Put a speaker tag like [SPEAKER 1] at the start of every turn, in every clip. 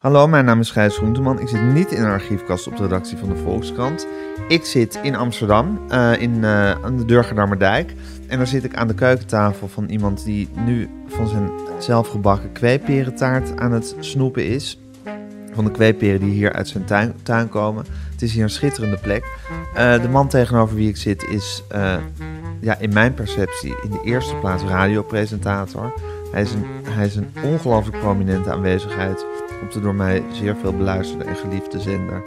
[SPEAKER 1] Hallo, mijn naam is Gijs Groenteman. Ik zit niet in een archiefkast op de redactie van de Volkskrant. Ik zit in Amsterdam, uh, in, uh, aan de Durgerdammerdijk. En daar zit ik aan de keukentafel van iemand die nu van zijn zelfgebakken kweeperentaart aan het snoepen is. Van de kweeperen die hier uit zijn tuin, tuin komen. Het is hier een schitterende plek. Uh, de man tegenover wie ik zit is, ja, in mijn perceptie, in de eerste plaats radiopresentator. Hij is een, hij is een ongelooflijk prominente aanwezigheid op de door mij zeer veel beluisterde en geliefde zender.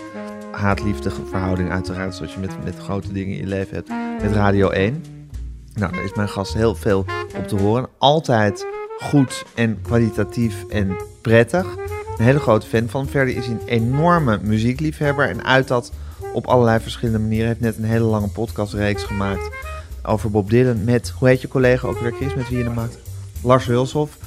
[SPEAKER 1] Haatliefde verhouding uiteraard, zoals je met, met grote dingen in je leven hebt. Met Radio 1. Nou, daar is mijn gast heel veel op te horen. Altijd goed en kwalitatief en prettig. Een hele grote fan van. Verder is een enorme muziekliefhebber. En uit dat op allerlei verschillende manieren. heeft net een hele lange podcastreeks gemaakt over Bob Dylan. Met, hoe heet je collega ook weer, Chris, met wie je hem maakt? Lars Hulshoff.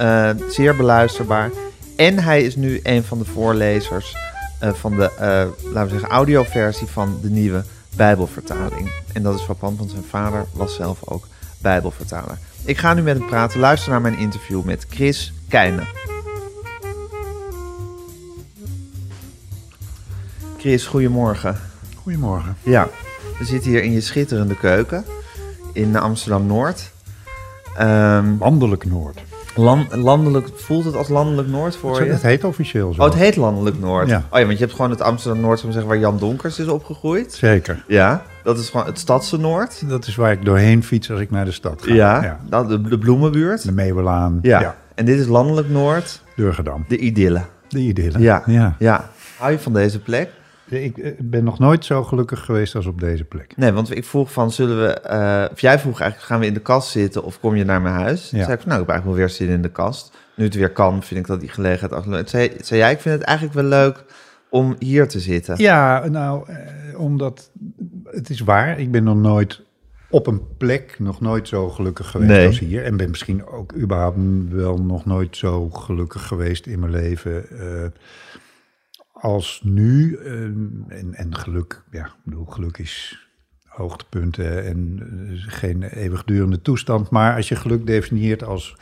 [SPEAKER 1] Uh, zeer beluisterbaar. En hij is nu een van de voorlezers uh, van de, uh, laten we zeggen, audioversie van de nieuwe Bijbelvertaling. En dat is frappant, want zijn vader was zelf ook Bijbelvertaler. Ik ga nu met hem praten. Luister naar mijn interview met Chris Keijnen. Chris, goedemorgen.
[SPEAKER 2] Goedemorgen.
[SPEAKER 1] Ja, we zitten hier in je schitterende keuken in Amsterdam-Noord.
[SPEAKER 2] Um, Landelijk Noord.
[SPEAKER 1] Land, landelijk, voelt het als landelijk Noord voor je?
[SPEAKER 2] Het heet officieel zo.
[SPEAKER 1] Oh, het heet landelijk Noord.
[SPEAKER 2] Ja.
[SPEAKER 1] Oh ja, want je hebt gewoon het Amsterdam-Noord, zeggen, waar Jan Donkers is opgegroeid.
[SPEAKER 2] Zeker.
[SPEAKER 1] Ja, dat is gewoon het stadse Noord.
[SPEAKER 2] Dat is waar ik doorheen fiets als ik naar de stad ga.
[SPEAKER 1] Ja, ja. De, de Bloemenbuurt.
[SPEAKER 2] De Meeuwelaan.
[SPEAKER 1] Ja. ja. En dit is landelijk Noord.
[SPEAKER 2] Durgedam.
[SPEAKER 1] De idylle.
[SPEAKER 2] De idylle.
[SPEAKER 1] Ja.
[SPEAKER 2] ja.
[SPEAKER 1] ja. Hou je van deze plek?
[SPEAKER 2] Ik ben nog nooit zo gelukkig geweest als op deze plek.
[SPEAKER 1] Nee, want ik vroeg van, zullen we... Uh, of jij vroeg eigenlijk, gaan we in de kast zitten of kom je naar mijn huis? Ja. Toen zei ik van, nou, ik heb eigenlijk wel weer zitten in de kast. Nu het weer kan, vind ik dat die gelegenheid... Toen zei, zei jij, ik vind het eigenlijk wel leuk om hier te zitten.
[SPEAKER 2] Ja, nou, eh, omdat... Het is waar, ik ben nog nooit op een plek nog nooit zo gelukkig geweest
[SPEAKER 1] nee.
[SPEAKER 2] als hier. En ben misschien ook überhaupt wel nog nooit zo gelukkig geweest in mijn leven... Uh, als nu. Uh, en, en geluk, ja, ik bedoel, geluk is hoogtepunten en uh, geen eeuwigdurende toestand. Maar als je geluk definieert als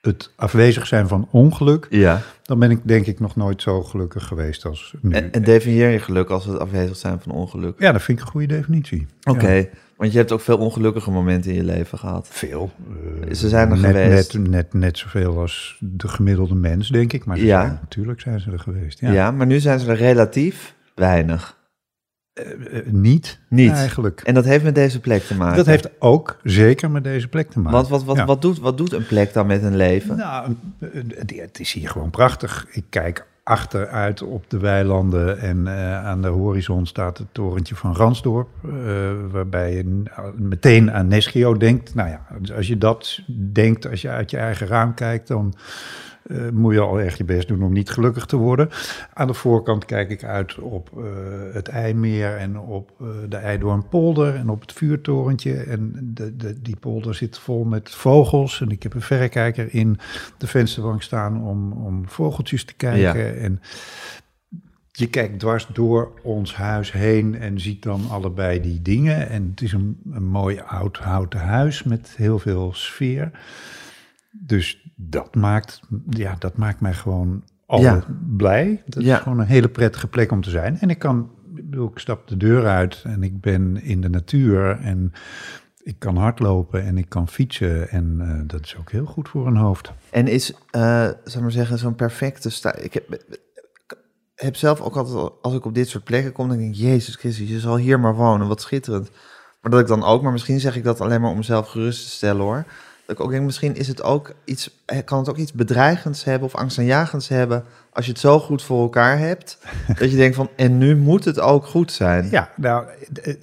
[SPEAKER 2] het afwezig zijn van ongeluk,
[SPEAKER 1] ja.
[SPEAKER 2] dan ben ik denk ik nog nooit zo gelukkig geweest als nu.
[SPEAKER 1] En, en definieer je geluk als het afwezig zijn van ongeluk?
[SPEAKER 2] Ja, dat vind ik een goede definitie.
[SPEAKER 1] Oké, okay.
[SPEAKER 2] ja.
[SPEAKER 1] want je hebt ook veel ongelukkige momenten in je leven gehad.
[SPEAKER 2] Veel.
[SPEAKER 1] Uh, Ze zijn er
[SPEAKER 2] net,
[SPEAKER 1] geweest.
[SPEAKER 2] Net, net, net zoveel als de gemiddelde mens, denk ik. Maar
[SPEAKER 1] ja.
[SPEAKER 2] zijn, natuurlijk zijn ze er geweest. Ja.
[SPEAKER 1] ja, maar nu zijn ze er relatief weinig.
[SPEAKER 2] Uh, niet,
[SPEAKER 1] niet
[SPEAKER 2] eigenlijk.
[SPEAKER 1] En dat heeft met deze plek te maken?
[SPEAKER 2] Dat heeft ook zeker met deze plek te maken.
[SPEAKER 1] Wat, wat, wat, ja. wat, doet, wat doet een plek dan met een leven?
[SPEAKER 2] Nou, het is hier gewoon prachtig. Ik kijk achteruit op de weilanden en uh, aan de horizon staat het torentje van Ransdorp, uh, waarbij je meteen aan Neschio denkt. Nou ja, als je dat denkt, als je uit je eigen raam kijkt, dan uh, moet je al echt je best doen om niet gelukkig te worden. Aan de voorkant kijk ik uit op uh, het IJmeer en op uh, de Eidoornpolder en op het vuurtorentje. En de, de, die polder zit vol met vogels. En ik heb een verrekijker in de vensterbank staan om, om vogeltjes te kijken.
[SPEAKER 1] Ja.
[SPEAKER 2] En je kijkt dwars door ons huis heen en ziet dan allebei die dingen. En het is een, een mooi oud houten huis met heel veel sfeer. Dus dat maakt, ja, dat maakt mij gewoon al
[SPEAKER 1] Ja.
[SPEAKER 2] blij. Dat
[SPEAKER 1] Ja.
[SPEAKER 2] is gewoon een hele prettige plek om te zijn. En ik kan, ik bedoel, ik stap de deur uit en ik ben in de natuur en ik kan hardlopen en ik kan fietsen. En eh, dat is ook heel goed voor een hoofd.
[SPEAKER 1] En is, eh zal maar zeggen, zo'n perfecte sta. Ik heb, heb zelf ook altijd, als ik op dit soort plekken kom, dan denk ik, Jezus Christus, je zal hier maar wonen, wat schitterend. Maar dat ik dan ook, maar misschien zeg ik dat alleen maar om mezelf gerust te stellen hoor. Dat ik ook denk, misschien is het ook iets, eh, kan het ook iets bedreigends hebben of angstaanjagends hebben als je het zo goed voor elkaar hebt. dat je denkt van, en nu moet het ook goed zijn.
[SPEAKER 2] Ja, nou, eh,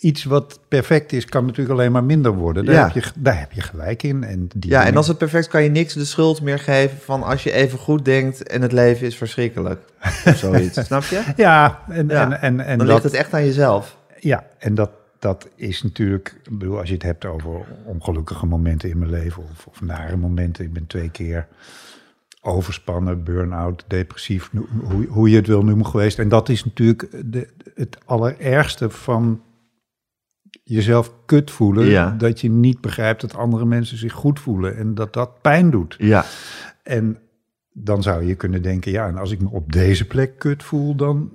[SPEAKER 2] iets wat perfect is, kan natuurlijk alleen maar minder worden. Daar,
[SPEAKER 1] Ja.
[SPEAKER 2] heb, je, daar heb je gelijk in. En die
[SPEAKER 1] Ja, en als het perfect kan je niks de schuld meer geven van als je even goed denkt en het leven is verschrikkelijk. Of zoiets, snap je?
[SPEAKER 2] Ja, en,
[SPEAKER 1] Ja,
[SPEAKER 2] en, en, en
[SPEAKER 1] Dan
[SPEAKER 2] dat,
[SPEAKER 1] ligt het echt aan jezelf.
[SPEAKER 2] Ja, en dat, dat is natuurlijk, ik bedoel, als je het hebt over ongelukkige momenten in mijn leven of, of nare momenten. Ik ben twee keer overspannen, burn-out, depressief, hoe, hoe je het wil noemen geweest. En dat is natuurlijk de, het allerergste van jezelf kut voelen.
[SPEAKER 1] Ja.
[SPEAKER 2] Dat je niet begrijpt dat andere mensen zich goed voelen en dat dat pijn doet.
[SPEAKER 1] Ja.
[SPEAKER 2] En dan zou je kunnen denken, ja, en als ik me op deze plek kut voel, dan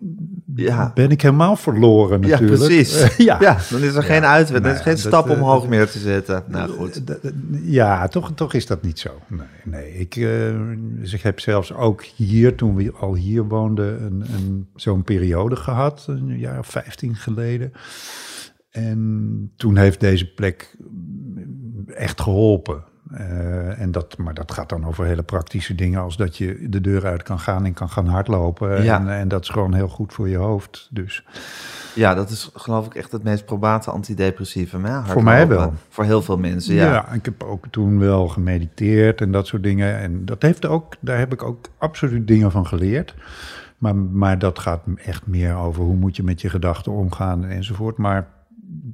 [SPEAKER 1] Ja.
[SPEAKER 2] ben ik helemaal verloren
[SPEAKER 1] Ja,
[SPEAKER 2] natuurlijk.
[SPEAKER 1] precies.
[SPEAKER 2] Eh,
[SPEAKER 1] ja.
[SPEAKER 2] ja.
[SPEAKER 1] dan is er geen
[SPEAKER 2] Ja.
[SPEAKER 1] uitweg,
[SPEAKER 2] Nou
[SPEAKER 1] is
[SPEAKER 2] ja,
[SPEAKER 1] geen stap
[SPEAKER 2] eh,
[SPEAKER 1] omhoog
[SPEAKER 2] dat-
[SPEAKER 1] meer te zetten. Nou goed.
[SPEAKER 2] D- Ja, toch, toch is dat niet zo. Nee, nee. Ik, eh, dus ik heb zelfs ook hier, toen we al hier woonden, een, een, zo'n periode gehad, een jaar of 15 geleden. En toen heeft deze plek echt geholpen. Eh, en dat, maar dat gaat dan over hele praktische dingen, als dat je de deur uit kan gaan en kan gaan hardlopen.
[SPEAKER 1] Ja.
[SPEAKER 2] En, en dat is gewoon heel goed voor je hoofd. Dus
[SPEAKER 1] Ja, dat is geloof ik echt het meest probate antidepressieve. Hè?
[SPEAKER 2] Voor mij
[SPEAKER 1] Hardlopen.
[SPEAKER 2] wel.
[SPEAKER 1] Voor heel veel mensen, ja.
[SPEAKER 2] Ja. ik heb ook toen wel gemediteerd en dat soort dingen. En dat heeft ook, daar heb ik ook absoluut dingen van geleerd. Maar, maar dat gaat echt meer over hoe moet je met je gedachten omgaan enzovoort. Maar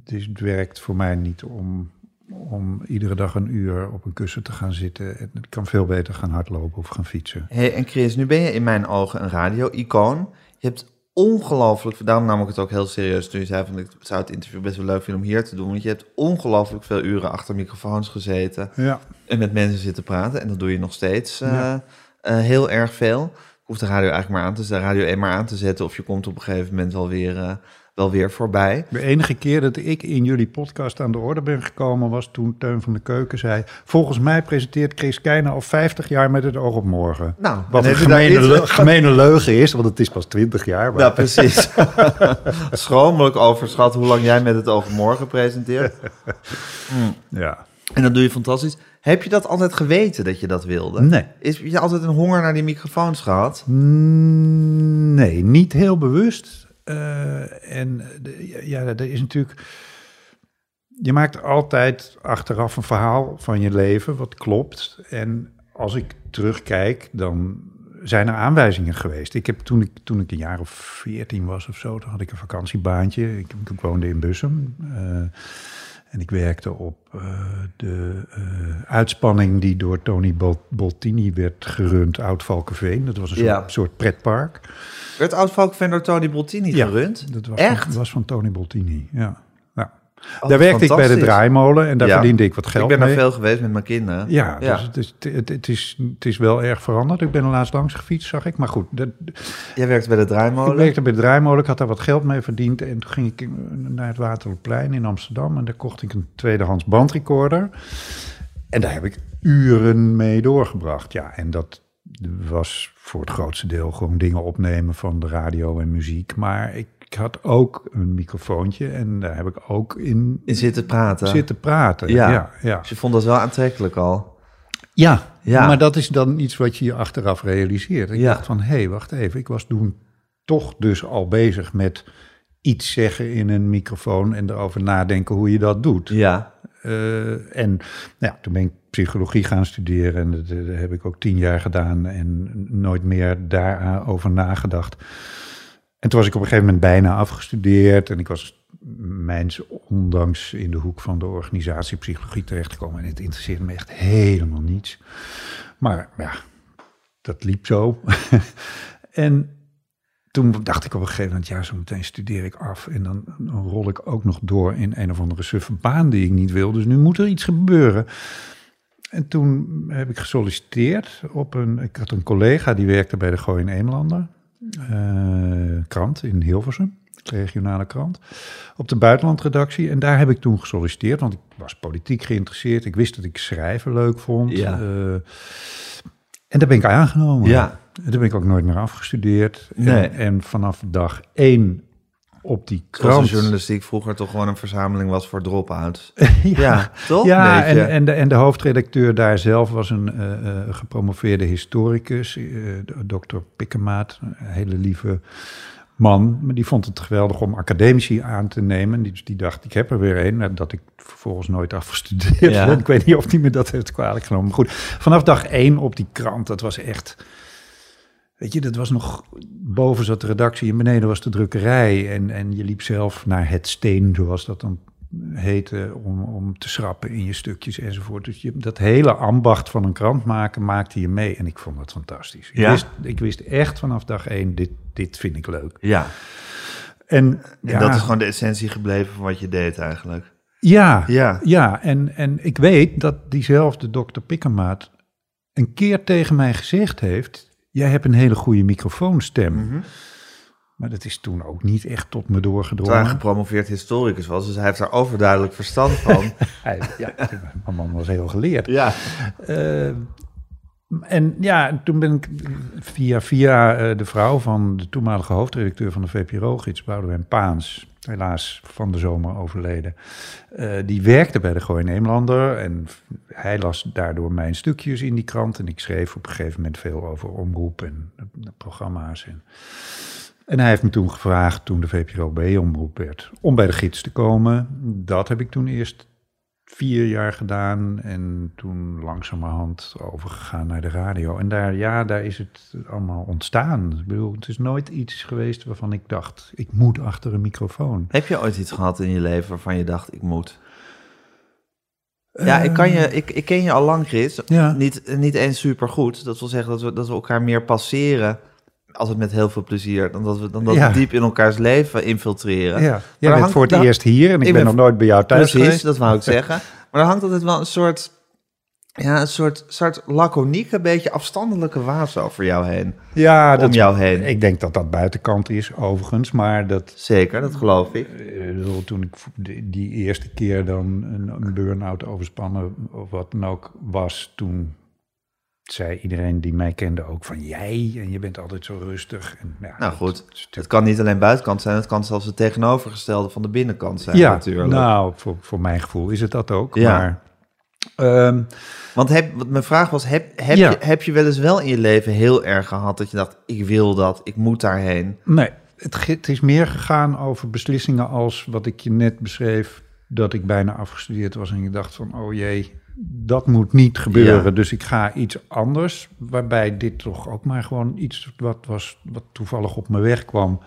[SPEAKER 2] het, is, het werkt voor mij niet om, om iedere dag een uur op een kussen te gaan zitten. En Ik kan veel beter gaan hardlopen of gaan fietsen.
[SPEAKER 1] Hey, en Chris, nu ben je in mijn ogen een radio-icoon. Je hebt ongelooflijk, daarom nam ik het ook heel serieus toen je zei van ik zou het interview best wel leuk vinden om hier te doen. Want je hebt ongelooflijk veel uren achter microfoons gezeten
[SPEAKER 2] Ja,
[SPEAKER 1] en met mensen zitten praten. En dat doe je nog steeds eh,
[SPEAKER 2] Ja.
[SPEAKER 1] eh, heel erg veel. Ik hoef de radio eigenlijk maar aan te zetten, radio 1 maar aan te zetten. Of je komt op een gegeven moment wel weer, eh, wel weer voorbij.
[SPEAKER 2] de enige keer dat ik in jullie podcast aan de orde ben gekomen was toen Teun van de Keuken zei... Volgens mij presenteert Chris Keijner al 50 jaar met het oog op morgen.
[SPEAKER 1] Nou,
[SPEAKER 2] Wat een
[SPEAKER 1] je daar
[SPEAKER 2] gemene, leugen is, want het is pas 20 jaar. Maar
[SPEAKER 1] Ja, precies. Schromelijk overschat hoe lang jij met het oog op morgen presenteert.
[SPEAKER 2] ja.
[SPEAKER 1] En dat doe je fantastisch. Heb je dat altijd geweten dat je dat wilde?
[SPEAKER 2] Nee.
[SPEAKER 1] Is je altijd een honger naar die microfoons gehad?
[SPEAKER 2] Mm, Nee, niet heel bewust. Eh, en ja, er is natuurlijk. Je maakt altijd achteraf een verhaal van je leven wat klopt. En als ik terugkijk, dan zijn er aanwijzingen geweest. Ik heb toen ik, toen ik een jaar of veertien was of zo, toen had ik een vakantiebaantje. Ik, ik woonde in Bussum. eh, en ik werkte op eh, de eh, uitspanning die door Tony Bol- Boltini werd gerund, Oud Valkenveen. Dat was een soort,
[SPEAKER 1] Ja.
[SPEAKER 2] soort pretpark.
[SPEAKER 1] Werd oud Valkenveen door Tony Boltini
[SPEAKER 2] Ja,
[SPEAKER 1] gerund?
[SPEAKER 2] Dat was
[SPEAKER 1] Echt?
[SPEAKER 2] Van, was van Tony Boltini, ja.
[SPEAKER 1] Oh,
[SPEAKER 2] daar werkte ik bij de draaimolen en daar
[SPEAKER 1] Ja.
[SPEAKER 2] verdiende ik wat geld
[SPEAKER 1] Ik ben daar veel geweest met mijn kinderen.
[SPEAKER 2] Ja,
[SPEAKER 1] Ja.
[SPEAKER 2] Dus het, is, het, het, is, het is wel erg veranderd. Ik ben er laatst langs gefietst, zag ik. Maar goed, dat,
[SPEAKER 1] Jij werkte bij de draaimolen.
[SPEAKER 2] ik werkte bij de draaimolen. Ik had daar wat geld mee verdiend. En toen ging ik naar het Waterplein in Amsterdam. En daar kocht ik een tweedehands bandrecorder. En daar heb ik uren mee doorgebracht. Ja, en dat was voor het grootste deel gewoon dingen opnemen van de radio en muziek. Maar ik had ook een microfoontje en daar heb ik ook in
[SPEAKER 1] In zitten praten.
[SPEAKER 2] zitten praten.
[SPEAKER 1] Ja.
[SPEAKER 2] ja, ja.
[SPEAKER 1] Dus je vond dat wel aantrekkelijk al.
[SPEAKER 2] Ja,
[SPEAKER 1] Ja.
[SPEAKER 2] maar dat is dan iets wat je je achteraf realiseert. Ik
[SPEAKER 1] Ja.
[SPEAKER 2] dacht van, hé, hey, wacht even. Ik was toen toch dus al bezig met iets zeggen in een microfoon... en erover nadenken hoe je dat doet.
[SPEAKER 1] Ja.
[SPEAKER 2] Eh, en nou ja, toen ben ik psychologie gaan studeren... en dat, dat heb ik ook tien jaar gedaan... en nooit meer daarover nagedacht. En toen was ik op een gegeven moment bijna afgestudeerd... en ik was mijns ondanks in de hoek van de organisatie psychologie terechtgekomen. En het interesseerde me echt helemaal niets. Maar ja, dat liep zo. en toen dacht ik op een gegeven moment, ja, zo meteen studeer ik af. En dan, rol ik ook nog door in een of andere suffe baan die ik niet wil. Dus nu moet er iets gebeuren. En toen heb ik gesolliciteerd op een... Ik had een collega die werkte bij de Gooi en Eemlander. Eh, krant in Hilversum, regionale krant. Op de buitenlandredactie. En daar heb ik toen gesolliciteerd, want ik was politiek geïnteresseerd. Ik wist dat ik schrijven leuk vond.
[SPEAKER 1] Ja.
[SPEAKER 2] eh, en daar ben ik aangenomen.
[SPEAKER 1] Ja.
[SPEAKER 2] En daar ben ik ook nooit meer afgestudeerd.
[SPEAKER 1] Nee.
[SPEAKER 2] En, en vanaf dag één op die
[SPEAKER 1] Zoals
[SPEAKER 2] krant...
[SPEAKER 1] de journalistiek vroeger toch gewoon een verzameling was voor drop-outs.
[SPEAKER 2] ja,
[SPEAKER 1] Ja, toch?
[SPEAKER 2] Ja, en, en, de, en de hoofdredacteur daar zelf was een eh, eh, gepromoveerde historicus, eh, dokter Pikkemaat, een hele lieve man. Maar die vond het geweldig om academici aan te nemen. Die, die dacht, ik heb er weer een, dat ik vervolgens nooit afgestudeerd
[SPEAKER 1] Ja.
[SPEAKER 2] Ik weet niet of die me dat heeft kwalijk genomen. Maar goed, vanaf dag één op die krant, dat was echt... Weet je, dat was nog... Boven zat de redactie en beneden was de drukkerij. En, en je liep zelf naar het steen, zoals dat dan heette, om, om te schrappen in je stukjes enzovoort. Dus je, dat hele ambacht van een krant maken, maakte je mee. En ik vond dat fantastisch. Ik, wist, ik wist echt vanaf dag één, dit, dit vind ik leuk.
[SPEAKER 1] Ja,
[SPEAKER 2] En,
[SPEAKER 1] en
[SPEAKER 2] ja,
[SPEAKER 1] dat is gewoon de essentie gebleven van wat je deed eigenlijk.
[SPEAKER 2] Ja,
[SPEAKER 1] Ja.
[SPEAKER 2] ja en, en ik weet dat diezelfde dokter Pikkemaat een keer tegen mij gezegd heeft: Jij hebt een hele goede microfoonstem.
[SPEAKER 1] Mhm.
[SPEAKER 2] Maar dat is toen ook niet echt tot me
[SPEAKER 1] Terwijl hij
[SPEAKER 2] doorgedrongen.
[SPEAKER 1] gepromoveerd historicus was, dus hij heeft daar overduidelijk verstand van.
[SPEAKER 2] Hij, ja, mijn man was heel geleerd.
[SPEAKER 1] ja.
[SPEAKER 2] Eh, en ja, toen ben ik via, via eh, de vrouw van de toenmalige hoofdredacteur van de VPRO-gids, Boudewijn Paans, helaas van de zomer overleden, eh, die werkte bij de Gooi Neemlander en hij las daardoor mijn stukjes in die krant en ik schreef op een gegeven moment veel over omroep en eh, programma's. En, en hij heeft me toen gevraagd, toen de VPRO-B-omroep werd, om bij de gids te komen. Dat heb ik toen eerst vier jaar gedaan en toen langzamerhand overgegaan naar de radio. En daar, ja, daar is het allemaal ontstaan. Ik bedoel, het is nooit iets geweest waarvan ik dacht, ik moet achter een microfoon.
[SPEAKER 1] Heb je ooit iets gehad in je leven waarvan je dacht, ik moet? Ja, ik, kan je, ik, ik ken je al lang, Chris.
[SPEAKER 2] Ja.
[SPEAKER 1] Niet, niet eens super goed. Dat wil zeggen dat we, dat we elkaar meer passeren, als het met heel veel plezier, dan dat we, dan dat
[SPEAKER 2] Ja.
[SPEAKER 1] diep in elkaars leven infiltreren.
[SPEAKER 2] Ja, jij bent voor het eerst hier en ik,
[SPEAKER 1] ik
[SPEAKER 2] ben nog nooit bij jou thuis
[SPEAKER 1] Precies,
[SPEAKER 2] geweest.
[SPEAKER 1] dat wou ik zeggen. Maar er hangt altijd wel een soort, ja, een soort, soort laconieke, beetje afstandelijke waas over jou heen.
[SPEAKER 2] Ja,
[SPEAKER 1] om
[SPEAKER 2] dat,
[SPEAKER 1] jou heen.
[SPEAKER 2] ik denk dat dat buitenkant is, overigens. Maar dat,
[SPEAKER 1] Zeker, dat geloof ik.
[SPEAKER 2] eh, ik bedoel, toen ik die, eerste keer dan een, een burn-out overspannen of wat dan ook was, toen zei iedereen die mij kende ook van jij en je bent altijd zo rustig. En, ja,
[SPEAKER 1] Nou
[SPEAKER 2] dat-
[SPEAKER 1] goed,
[SPEAKER 2] dat
[SPEAKER 1] het kan niet alleen buitenkant zijn, het kan zelfs het tegenovergestelde van de binnenkant zijn
[SPEAKER 2] ja,
[SPEAKER 1] natuurlijk.
[SPEAKER 2] nou, voor, voor mijn gevoel is het dat ook.
[SPEAKER 1] Ja.
[SPEAKER 2] Maar, ehm,
[SPEAKER 1] Want heb, wat mijn vraag was, heb, heb,
[SPEAKER 2] Ja.
[SPEAKER 1] je, heb je wel eens wel in je leven heel erg gehad dat je dacht, ik wil dat, ik moet daarheen?
[SPEAKER 2] nee, het, het is meer gegaan over beslissingen als wat ik je net beschreef, dat ik bijna afgestudeerd was en ik dacht van, oh jee, dat moet niet gebeuren.
[SPEAKER 1] Ja.
[SPEAKER 2] Dus ik ga iets anders, waarbij dit toch ook maar gewoon iets wat was, wat toevallig op mijn weg kwam.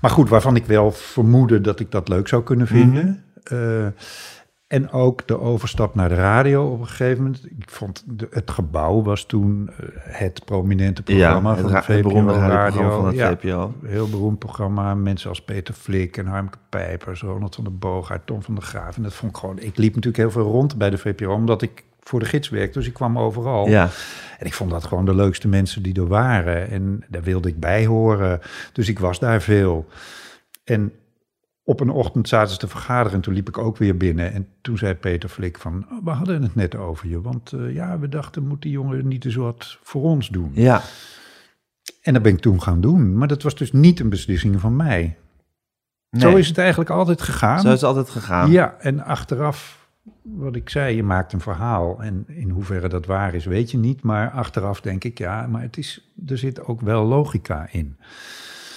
[SPEAKER 2] Maar goed, waarvan ik wel vermoedde dat ik dat leuk zou kunnen vinden. Eh, en ook de overstap naar de radio op een gegeven moment. Ik vond de, het gebouw was toen eh, het prominente programma
[SPEAKER 1] het,
[SPEAKER 2] van
[SPEAKER 1] het
[SPEAKER 2] VPRO Radio.
[SPEAKER 1] van het
[SPEAKER 2] Ja,
[SPEAKER 1] VPRO.
[SPEAKER 2] heel beroemd programma. Mensen als Peter Flik en Harmke Pijpers, Ronald van der Boogaard, Tom van der Graaf. En dat vond ik gewoon... Ik liep natuurlijk heel veel rond bij de VPRO, omdat ik voor de gids werkte. Dus ik kwam overal.
[SPEAKER 1] Ja,
[SPEAKER 2] En ik vond dat gewoon de leukste mensen die er waren. En daar wilde ik bij horen. Dus ik was daar veel. En op een ochtend zaten ze te vergaderen en toen liep ik ook weer binnen. En toen zei Peter Flik van, "Oh, we hadden het net over je. Want eh, ja, we dachten, moet die jongen niet eens wat voor ons doen?
[SPEAKER 1] ja.
[SPEAKER 2] En dat ben ik toen gaan doen. Maar dat was dus niet een beslissing van mij. Zo
[SPEAKER 1] Nee,
[SPEAKER 2] is het eigenlijk altijd gegaan.
[SPEAKER 1] Zo is het altijd gegaan.
[SPEAKER 2] Ja, en achteraf, wat ik zei, je maakt een verhaal. En in hoeverre dat waar is, weet je niet. Maar achteraf denk ik, ja, maar het is, er zit ook wel logica in.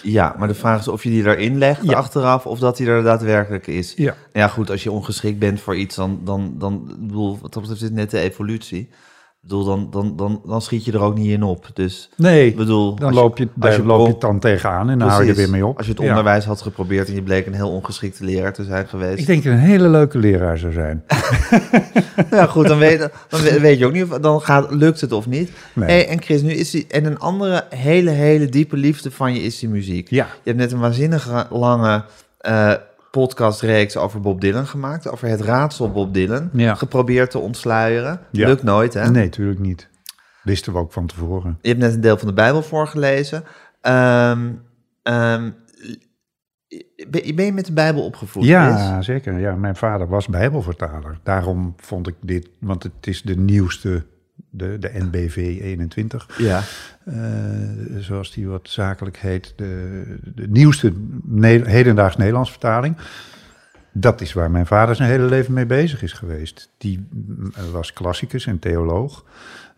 [SPEAKER 1] Ja, maar de vraag is of je die erin legt
[SPEAKER 2] Ja.
[SPEAKER 1] achteraf of dat die er daadwerkelijk is.
[SPEAKER 2] Ja,
[SPEAKER 1] Ja, goed, als je ongeschikt bent voor iets, dan, dan, dan ik bedoel, wat dat betreft is net de evolutie. Ik bedoel, dan, dan, dan, dan schiet je er ook niet in op. Dus,
[SPEAKER 2] nee,
[SPEAKER 1] bedoel,
[SPEAKER 2] dan loop je,
[SPEAKER 1] als je
[SPEAKER 2] loop je
[SPEAKER 1] pro-
[SPEAKER 2] het dan tegenaan en dan hou je er weer mee op.
[SPEAKER 1] Als je het
[SPEAKER 2] Ja.
[SPEAKER 1] onderwijs had geprobeerd en je bleek een heel ongeschikte leraar te zijn geweest.
[SPEAKER 2] Ik denk dat een hele leuke leraar zou zijn.
[SPEAKER 1] Ja, goed, dan weet, dan we- weet je ook niet of dan gaat, lukt het of niet.
[SPEAKER 2] Nee.
[SPEAKER 1] Hey, en Chris, nu is die, en een andere hele, hele diepe liefde van je is die muziek.
[SPEAKER 2] Ja,
[SPEAKER 1] Je hebt net een waanzinnige lange eh, podcastreeks over Bob Dylan gemaakt, over het raadsel Bob Dylan.
[SPEAKER 2] Ja.
[SPEAKER 1] Geprobeerd te ontsluieren.
[SPEAKER 2] Ja.
[SPEAKER 1] Lukt nooit, hè?
[SPEAKER 2] nee, natuurlijk niet. Wisten we ook van tevoren.
[SPEAKER 1] Je hebt net een deel van de Bijbel voorgelezen. Ehm, ehm, ben, je met de Bijbel opgevoed?
[SPEAKER 2] Ja, zeker. Ja, mijn vader was bijbelvertaler. Daarom vond ik dit, want het is de nieuwste, de, de NBV 21.
[SPEAKER 1] Ja.
[SPEAKER 2] eh, zoals die wat zakelijk heet, de, de nieuwste ne hedendaags Nederlands vertaling. Dat is waar mijn vader zijn hele leven mee bezig is geweest. Die mm, was klassicus en theoloog.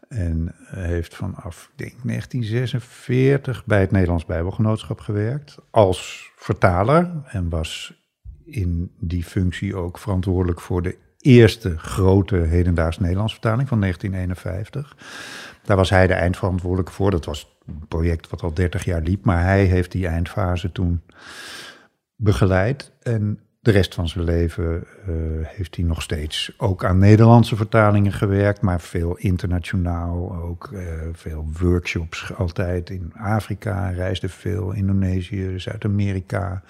[SPEAKER 2] En heeft vanaf, denk 1946 bij het Nederlands Bijbelgenootschap gewerkt. Als vertaler. En was in die functie ook verantwoordelijk voor de eerste grote hedendaags Nederlands vertaling van 1951. Daar was hij de eindverantwoordelijke voor. Dat was een project wat al 30 jaar liep, maar hij heeft die eindfase toen begeleid. En de rest van zijn leven eh, heeft hij nog steeds ook aan Nederlandse vertalingen gewerkt, maar veel internationaal, ook eh, veel workshops altijd in Afrika, reisde veel, Indonesië, Zuid-Amerika,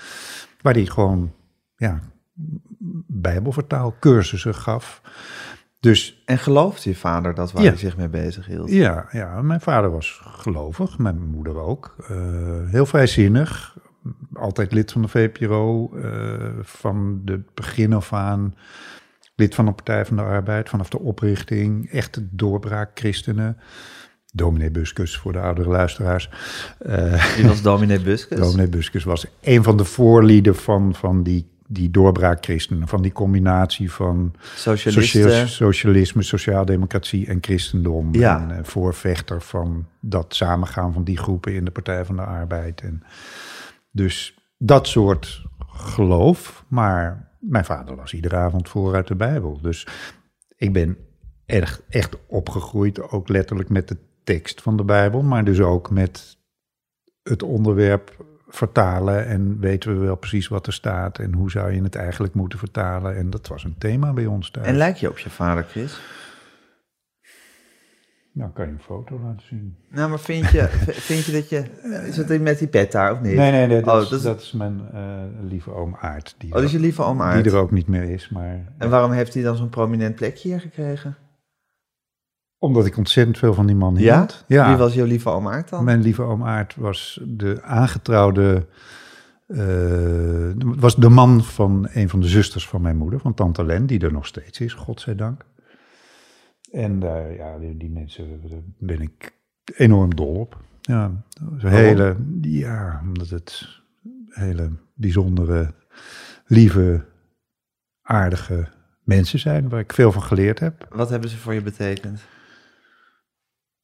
[SPEAKER 2] waar hij gewoon ja, bijbelvertaalcursussen gaf. Dus
[SPEAKER 1] En geloofde je vader dat waar
[SPEAKER 2] Ja.
[SPEAKER 1] hij zich mee bezig hield?
[SPEAKER 2] ja, ja, mijn vader was gelovig, mijn moeder ook. Eh, heel vrijzinnig, altijd lid van de VPRO, eh, van het begin af aan. Lid van de Partij van de Arbeid, vanaf de oprichting. Echte doorbraak christenen. Dominee Buskus voor de oudere luisteraars. Eh,
[SPEAKER 1] Die was dominee Buskus.
[SPEAKER 2] Dominee Buskus was een van de voorlieden van, van die, die doorbraak christenen. Van die combinatie van. Sociaal- socialisme, sociaaldemocratie en christendom.
[SPEAKER 1] Ja.
[SPEAKER 2] En eh, voorvechter van dat samengaan van die groepen in de Partij van de Arbeid. En dus dat soort geloof. Maar mijn vader las iedere avond voor uit de Bijbel. Dus ik ben echt, echt opgegroeid, ook letterlijk met de tekst van de Bijbel. Maar dus ook met het onderwerp vertalen en weten we wel precies wat er staat en hoe zou je het eigenlijk moeten vertalen. En dat was een thema bij ons thuis.
[SPEAKER 1] En lijk je op je vader, Chris?
[SPEAKER 2] Nou, kan je een foto laten zien.
[SPEAKER 1] Nou, maar vind je, vind je dat je... Is het met die pet daar of niet?
[SPEAKER 2] Nee, nee, nee, dat,
[SPEAKER 1] Oh,
[SPEAKER 2] is,
[SPEAKER 1] dat is-
[SPEAKER 2] dat is mijn eh, lieve oom Aart. Die,
[SPEAKER 1] Oh, dat is je lieve oom Aart.
[SPEAKER 2] die er ook niet meer is. Maar,
[SPEAKER 1] En waarom heeft hij dan zo'n prominent plekje hier gekregen?
[SPEAKER 2] Omdat ik ontzettend veel van die man
[SPEAKER 1] Ja?
[SPEAKER 2] hield. Ja,
[SPEAKER 1] Wie was jouw lieve oom Aart dan?
[SPEAKER 2] Mijn lieve oom was de aangetrouwde... eh, was de man van een van de zusters van mijn moeder, van tante Len, die er nog steeds is, godzijdank. En daar, ja, die, die mensen, daar ben ik enorm dol op. Ja, een hele, ja, omdat het hele bijzondere, lieve, aardige mensen zijn, waar ik veel van geleerd heb.
[SPEAKER 1] Wat hebben ze voor je betekend?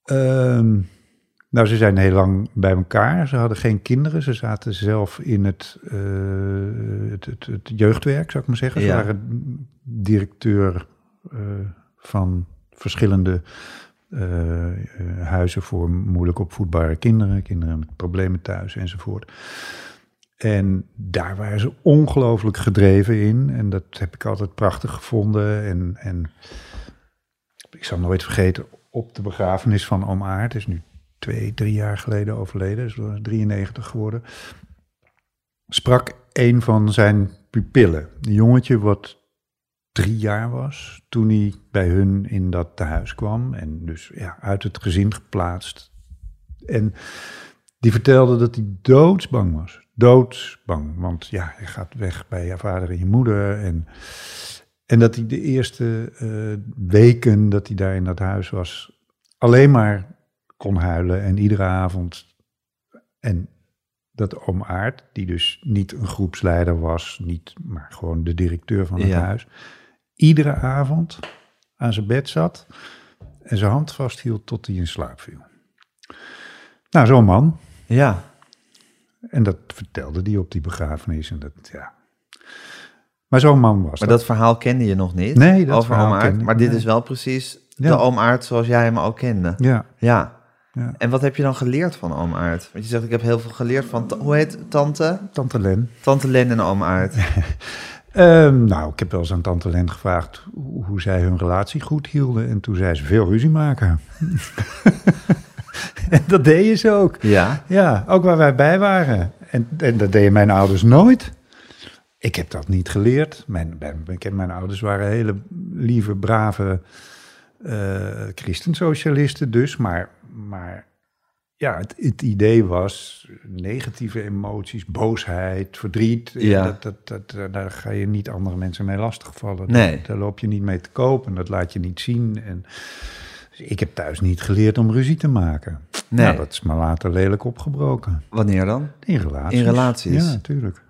[SPEAKER 2] Ehm, nou, ze zijn heel lang bij elkaar. Ze hadden geen kinderen. Ze zaten zelf in het, eh, het, het, het jeugdwerk, zou ik maar zeggen. Ze
[SPEAKER 1] Ja.
[SPEAKER 2] waren directeur eh, van verschillende eh, huizen voor moeilijk opvoedbare kinderen. Kinderen met problemen thuis enzovoort. En daar waren ze ongelooflijk gedreven in. En dat heb ik altijd prachtig gevonden. En, en ik zal nooit vergeten, op de begrafenis van oom Aert, is nu twee, drie jaar geleden overleden, is 93 geworden, sprak een van zijn pupillen, een jongetje wat drie jaar was, toen hij bij hun in dat tehuis kwam en dus ja, uit het gezin geplaatst. En die vertelde dat hij doodsbang was. Doodsbang. Want ja, je gaat weg bij je vader en je moeder. En, en dat hij de eerste eh, weken dat hij daar in dat huis was, alleen maar kon huilen. En iedere avond. En dat oom Aart, die dus niet een groepsleider was, niet, maar gewoon de directeur van het
[SPEAKER 1] Ja.
[SPEAKER 2] huis, iedere avond aan zijn bed zat en zijn hand vasthield tot hij in slaap viel. Nou, zo'n man.
[SPEAKER 1] Ja.
[SPEAKER 2] En dat vertelde hij op die begrafenis. En dat, ja. Maar zo'n man was
[SPEAKER 1] Maar
[SPEAKER 2] dat.
[SPEAKER 1] dat verhaal kende je nog niet?
[SPEAKER 2] Nee, dat
[SPEAKER 1] over
[SPEAKER 2] verhaal
[SPEAKER 1] Maar dit is wel precies
[SPEAKER 2] Ja.
[SPEAKER 1] de oom Aart zoals jij hem ook kende.
[SPEAKER 2] Ja,
[SPEAKER 1] Ja.
[SPEAKER 2] ja.
[SPEAKER 1] En wat heb je dan geleerd van oom Aart? Want je zegt, ik heb heel veel geleerd van... Hoe heet tante?
[SPEAKER 2] Tante Len.
[SPEAKER 1] Tante Len en oom Aart.
[SPEAKER 2] Ehm, nou, ik heb wel eens aan Tante Len gevraagd hoe, hoe zij hun relatie goed hielden. En toen zei ze veel ruzie maken. en dat deden ze ook.
[SPEAKER 1] Ja.
[SPEAKER 2] Ja, ook waar wij bij waren. En, en dat deden mijn ouders nooit. Ik heb dat niet geleerd. Mijn, mijn, mijn ouders waren hele lieve, brave eh christensocialisten dus. Maar, maar ja, het, het idee was negatieve emoties, boosheid, verdriet.
[SPEAKER 1] Ja.
[SPEAKER 2] Dat, dat, dat, eh, daar ga je niet andere mensen mee lastigvallen.
[SPEAKER 1] Nee.
[SPEAKER 2] Daar loop je niet mee te koop en dat laat je niet zien. En, dus ik heb thuis niet geleerd om ruzie te maken.
[SPEAKER 1] Nee.
[SPEAKER 2] Nou, dat is maar later lelijk opgebroken.
[SPEAKER 1] Wanneer dan?
[SPEAKER 2] In relaties.
[SPEAKER 1] In relaties?
[SPEAKER 2] Ja, natuurlijk.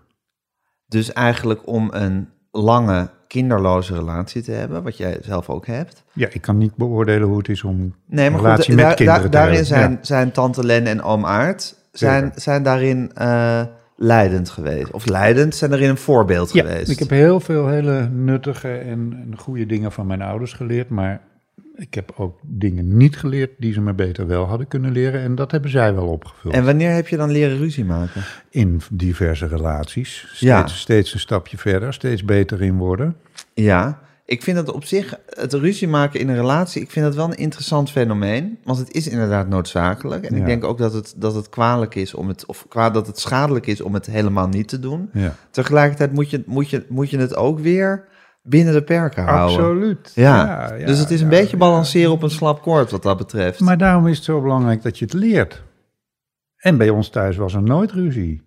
[SPEAKER 1] Dus eigenlijk om een lange, kinderloze relatie te hebben, wat jij zelf ook hebt.
[SPEAKER 2] Ja, ik kan niet beoordelen hoe het is om
[SPEAKER 1] Nee, maar
[SPEAKER 2] relatie
[SPEAKER 1] goed,
[SPEAKER 2] met
[SPEAKER 1] daar-
[SPEAKER 2] kinderen
[SPEAKER 1] daar- daarin zijn,
[SPEAKER 2] Ja.
[SPEAKER 1] zijn tante Len en oom Aart zijn, zijn daarin eh, leidend geweest. Of leidend, zijn daarin een voorbeeld
[SPEAKER 2] Ja,
[SPEAKER 1] geweest.
[SPEAKER 2] ik heb heel veel hele nuttige en, en goede dingen van mijn ouders geleerd, maar ik heb ook dingen niet geleerd die ze me beter wel hadden kunnen leren en dat hebben zij wel opgevuld.
[SPEAKER 1] En wanneer heb je dan leren ruzie maken?
[SPEAKER 2] In diverse relaties, steeds,
[SPEAKER 1] Ja.
[SPEAKER 2] steeds een stapje verder, steeds beter in worden.
[SPEAKER 1] Ja, ik vind dat op zich, het ruzie maken in een relatie, ik vind dat wel een interessant fenomeen. Want het is inderdaad noodzakelijk. En ik denk ook dat het, dat het kwalijk is om het, of kwa, dat het schadelijk is om het helemaal niet te doen.
[SPEAKER 2] Ja.
[SPEAKER 1] Tegelijkertijd moet je, moet je, moet je het ook weer binnen de perken houden.
[SPEAKER 2] Absoluut.
[SPEAKER 1] Ja. dus het is een
[SPEAKER 2] ja,
[SPEAKER 1] beetje balanceren op een slap koord wat dat betreft.
[SPEAKER 2] Maar daarom is het zo belangrijk dat je het leert. En bij ons thuis was er nooit ruzie.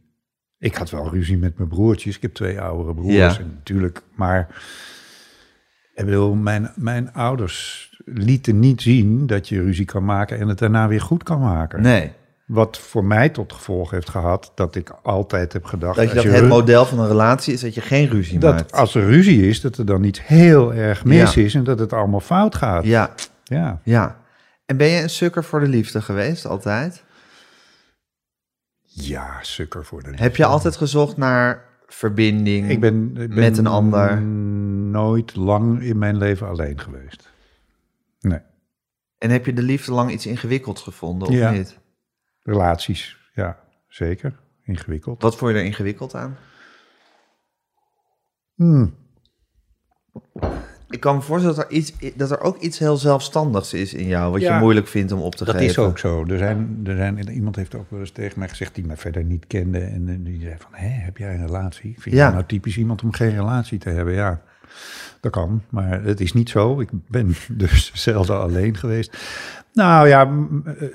[SPEAKER 2] Ik had wel ruzie met mijn broertjes. Ik heb twee oudere broers. En natuurlijk, maar ik bedoel, mijn, mijn ouders lieten niet zien dat je ruzie kan maken en het daarna weer goed kan maken.
[SPEAKER 1] nee,
[SPEAKER 2] Wat voor mij tot gevolg heeft gehad dat ik altijd heb gedacht...
[SPEAKER 1] dat je dat het model van een relatie is dat je geen ruzie
[SPEAKER 2] dat
[SPEAKER 1] maakt.
[SPEAKER 2] als er ruzie is, dat er dan iets heel erg mis
[SPEAKER 1] Ja.
[SPEAKER 2] is en dat het allemaal fout gaat.
[SPEAKER 1] Ja,
[SPEAKER 2] ja.
[SPEAKER 1] ja. En ben je een sukker voor de liefde geweest, altijd?
[SPEAKER 2] Ja, sukker voor de
[SPEAKER 1] Heb je altijd gezocht naar verbinding?
[SPEAKER 2] Ik ben, ik ben
[SPEAKER 1] Met een ander.
[SPEAKER 2] nooit lang in mijn leven alleen geweest. Nee.
[SPEAKER 1] En heb je de liefde lang iets ingewikkeld gevonden, of
[SPEAKER 2] Ja.
[SPEAKER 1] niet?
[SPEAKER 2] Relaties, ja, zeker. Ingewikkeld.
[SPEAKER 1] Wat vond je er ingewikkeld aan?
[SPEAKER 2] Hmm.
[SPEAKER 1] Ik kan me voorstellen dat er, iets, dat er ook iets heel zelfstandigs is in jou, wat
[SPEAKER 2] Ja.
[SPEAKER 1] je moeilijk vindt om op te
[SPEAKER 2] Dat
[SPEAKER 1] geven.
[SPEAKER 2] is ook zo. Er zijn, er zijn, iemand heeft ook wel eens tegen mij gezegd die mij verder niet kende. En eh, die zei van, hé, heb jij een relatie? Vind
[SPEAKER 1] Ja.
[SPEAKER 2] je nou typisch iemand om geen relatie te hebben? Ja, dat kan. Maar het is niet zo. Ik ben dus zelden alleen geweest. Nou ja, m- eh,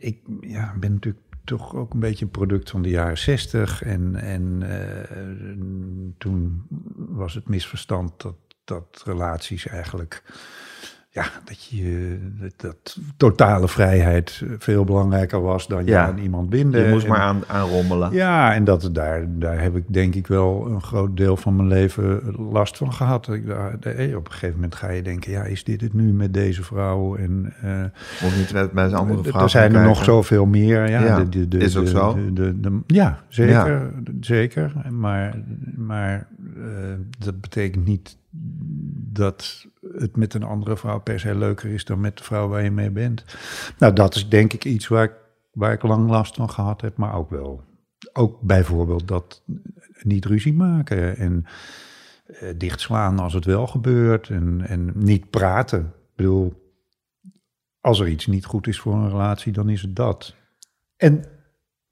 [SPEAKER 2] ik ja, ben natuurlijk toch ook een beetje een product van de jaren zestig. En, en eh, toen was het misverstand dat, dat relaties eigenlijk ja, dat je dat, dat totale vrijheid veel belangrijker was dan je
[SPEAKER 1] Ja.
[SPEAKER 2] aan iemand binden.
[SPEAKER 1] Je moest
[SPEAKER 2] En-
[SPEAKER 1] maar aan, aan rommelen.
[SPEAKER 2] Ja, en dat, daar, daar heb ik denk ik wel een groot deel van mijn leven last van gehad. Ik, daar- eh, op een gegeven moment ga je denken, ja, is dit het nu met deze vrouw? En eh,
[SPEAKER 1] Of niet met, met een andere vrouw
[SPEAKER 2] er zijn er nog zoveel meer. Ja,
[SPEAKER 1] Ja,
[SPEAKER 2] de, de, de,
[SPEAKER 1] is ook zo.
[SPEAKER 2] de- de- de- ja zeker. zeker. Maar, maar eh, dat betekent niet dat het met een andere vrouw per se leuker is dan met de vrouw waar je mee bent. Nou, dat is denk ik iets waar ik, waar ik lang last van gehad heb, maar ook wel. Ook bijvoorbeeld dat niet ruzie maken en eh, dichtslaan als het wel gebeurt en, en niet praten. Ik bedoel, als er iets niet goed is voor een relatie, dan is het dat. En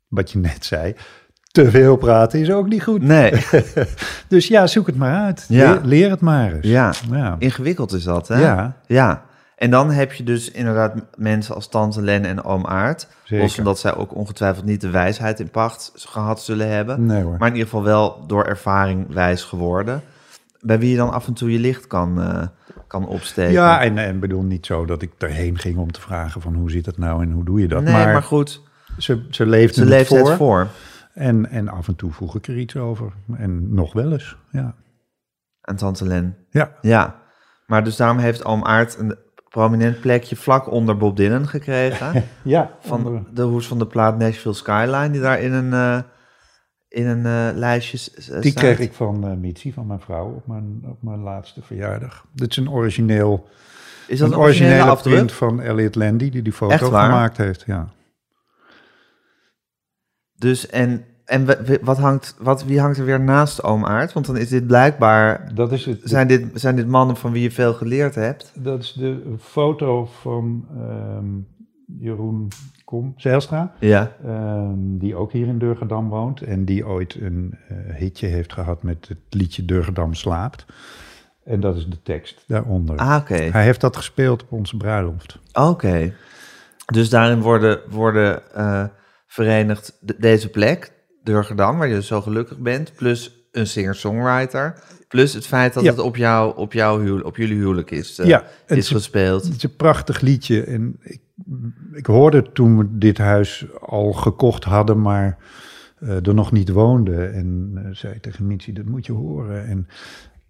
[SPEAKER 2] wat je net zei, te veel praten is ook niet goed.
[SPEAKER 1] Nee,
[SPEAKER 2] Dus ja, zoek het maar uit.
[SPEAKER 1] Ja.
[SPEAKER 2] Leer, leer het maar eens.
[SPEAKER 1] ja.
[SPEAKER 2] ja.
[SPEAKER 1] Ingewikkeld is dat, hè?
[SPEAKER 2] Ja.
[SPEAKER 1] Ja. En dan heb je dus inderdaad mensen als tante Len en oom Aard.
[SPEAKER 2] Zeker.
[SPEAKER 1] Los van dat zij ook ongetwijfeld niet de wijsheid in pacht gehad zullen hebben.
[SPEAKER 2] Nee hoor.
[SPEAKER 1] Maar in ieder geval wel door ervaring wijs geworden. Bij wie je dan af en toe je licht kan, eh, kan opsteken.
[SPEAKER 2] Ja, en, en bedoel niet zo dat ik erheen ging om te vragen van hoe zit het nou en hoe doe je dat.
[SPEAKER 1] nee, maar, goed,
[SPEAKER 2] ze, ze leefde
[SPEAKER 1] ze
[SPEAKER 2] het
[SPEAKER 1] leeft
[SPEAKER 2] voor.
[SPEAKER 1] het voor.
[SPEAKER 2] En, en af en toe vroeg ik er iets over. En nog wel eens, ja.
[SPEAKER 1] Aan tante Len.
[SPEAKER 2] Ja,
[SPEAKER 1] Ja. Maar dus daarom heeft oom Aard een prominent plekje vlak onder Bob Dylan gekregen.
[SPEAKER 2] ja
[SPEAKER 1] van de hoes van de plaat Nashville Skyline, die daar in een, eh, in een eh, lijstje s- s-
[SPEAKER 2] Die
[SPEAKER 1] staat.
[SPEAKER 2] kreeg ik van eh Mitzi, van mijn vrouw, op mijn, op mijn laatste verjaardag. Dit is een origineel,
[SPEAKER 1] Is dat
[SPEAKER 2] een
[SPEAKER 1] een originele
[SPEAKER 2] originele
[SPEAKER 1] afdruk?
[SPEAKER 2] print van Elliot Landy, die die foto gemaakt heeft. Ja.
[SPEAKER 1] Dus en, en we- wat hangt, wat, wie hangt er weer naast oom Aard? Want dan is dit blijkbaar...
[SPEAKER 2] Dat, is het,
[SPEAKER 1] Zijn dit, zijn dit mannen van wie je veel geleerd hebt?
[SPEAKER 2] dat is de foto van ehm, Jeroen Kom, Zijlstra.
[SPEAKER 1] Ja.
[SPEAKER 2] Ehm, die ook hier in Durgedam woont. En die ooit een eh, hitje heeft gehad met het liedje Durgedam slaapt. En dat is de tekst daaronder.
[SPEAKER 1] Ah, oké.
[SPEAKER 2] Hij heeft dat gespeeld op onze bruiloft.
[SPEAKER 1] Oké. Dus daarin worden, worden eh, verenigd de- deze plek, Durgedam, waar je dus zo gelukkig bent, plus een singer-songwriter, plus het feit dat
[SPEAKER 2] Ja.
[SPEAKER 1] het op, jou, op, jouw huwelijk, op jullie huwelijk is,
[SPEAKER 2] Ja, het
[SPEAKER 1] is gespeeld.
[SPEAKER 2] Het is een prachtig liedje. En ik, ik hoorde toen we dit huis al gekocht hadden, maar eh, er nog niet woonden. En eh, zei tegen Mitzi, dat moet je horen. En,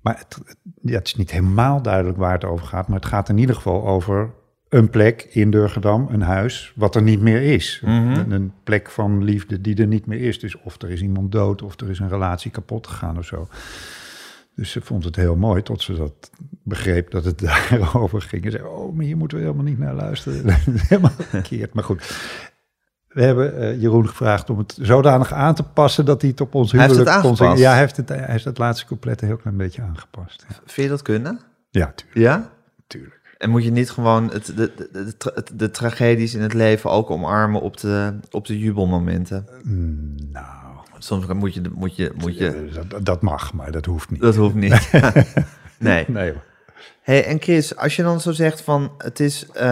[SPEAKER 2] maar het, het- ja, het is niet helemaal duidelijk waar het over gaat. Maar het gaat in ieder geval over een plek in Durgedam, een huis, wat er niet meer is. een, een plek van liefde die er niet meer is. Dus of er is iemand dood, of er is een relatie kapot gegaan of zo. Dus ze vond het heel mooi tot ze dat begreep dat het daarover ging. En zei, oh, maar hier moeten we helemaal niet naar luisteren. helemaal verkeerd, maar goed. We hebben eh, Jeroen gevraagd om het zodanig aan te passen dat hij het op ons
[SPEAKER 1] Hij
[SPEAKER 2] huwelijk
[SPEAKER 1] het
[SPEAKER 2] kon? Ja, hij heeft het, hij heeft het laatste couplet een heel klein beetje aangepast. Ja,
[SPEAKER 1] Vind je dat kunnen?
[SPEAKER 2] ja tuurlijk.
[SPEAKER 1] Ja?
[SPEAKER 2] tuurlijk.
[SPEAKER 1] En moet je niet gewoon het, de, de, de, tragedies in het leven ook omarmen op de, op de jubelmomenten?
[SPEAKER 2] Mm, nou,
[SPEAKER 1] Soms moet je, moet je, moet je
[SPEAKER 2] eh, dat, dat mag, maar dat hoeft niet.
[SPEAKER 1] dat hoeft niet. Nee.
[SPEAKER 2] Nee.
[SPEAKER 1] Hey, en Chris, als je dan zo zegt van het is, eh,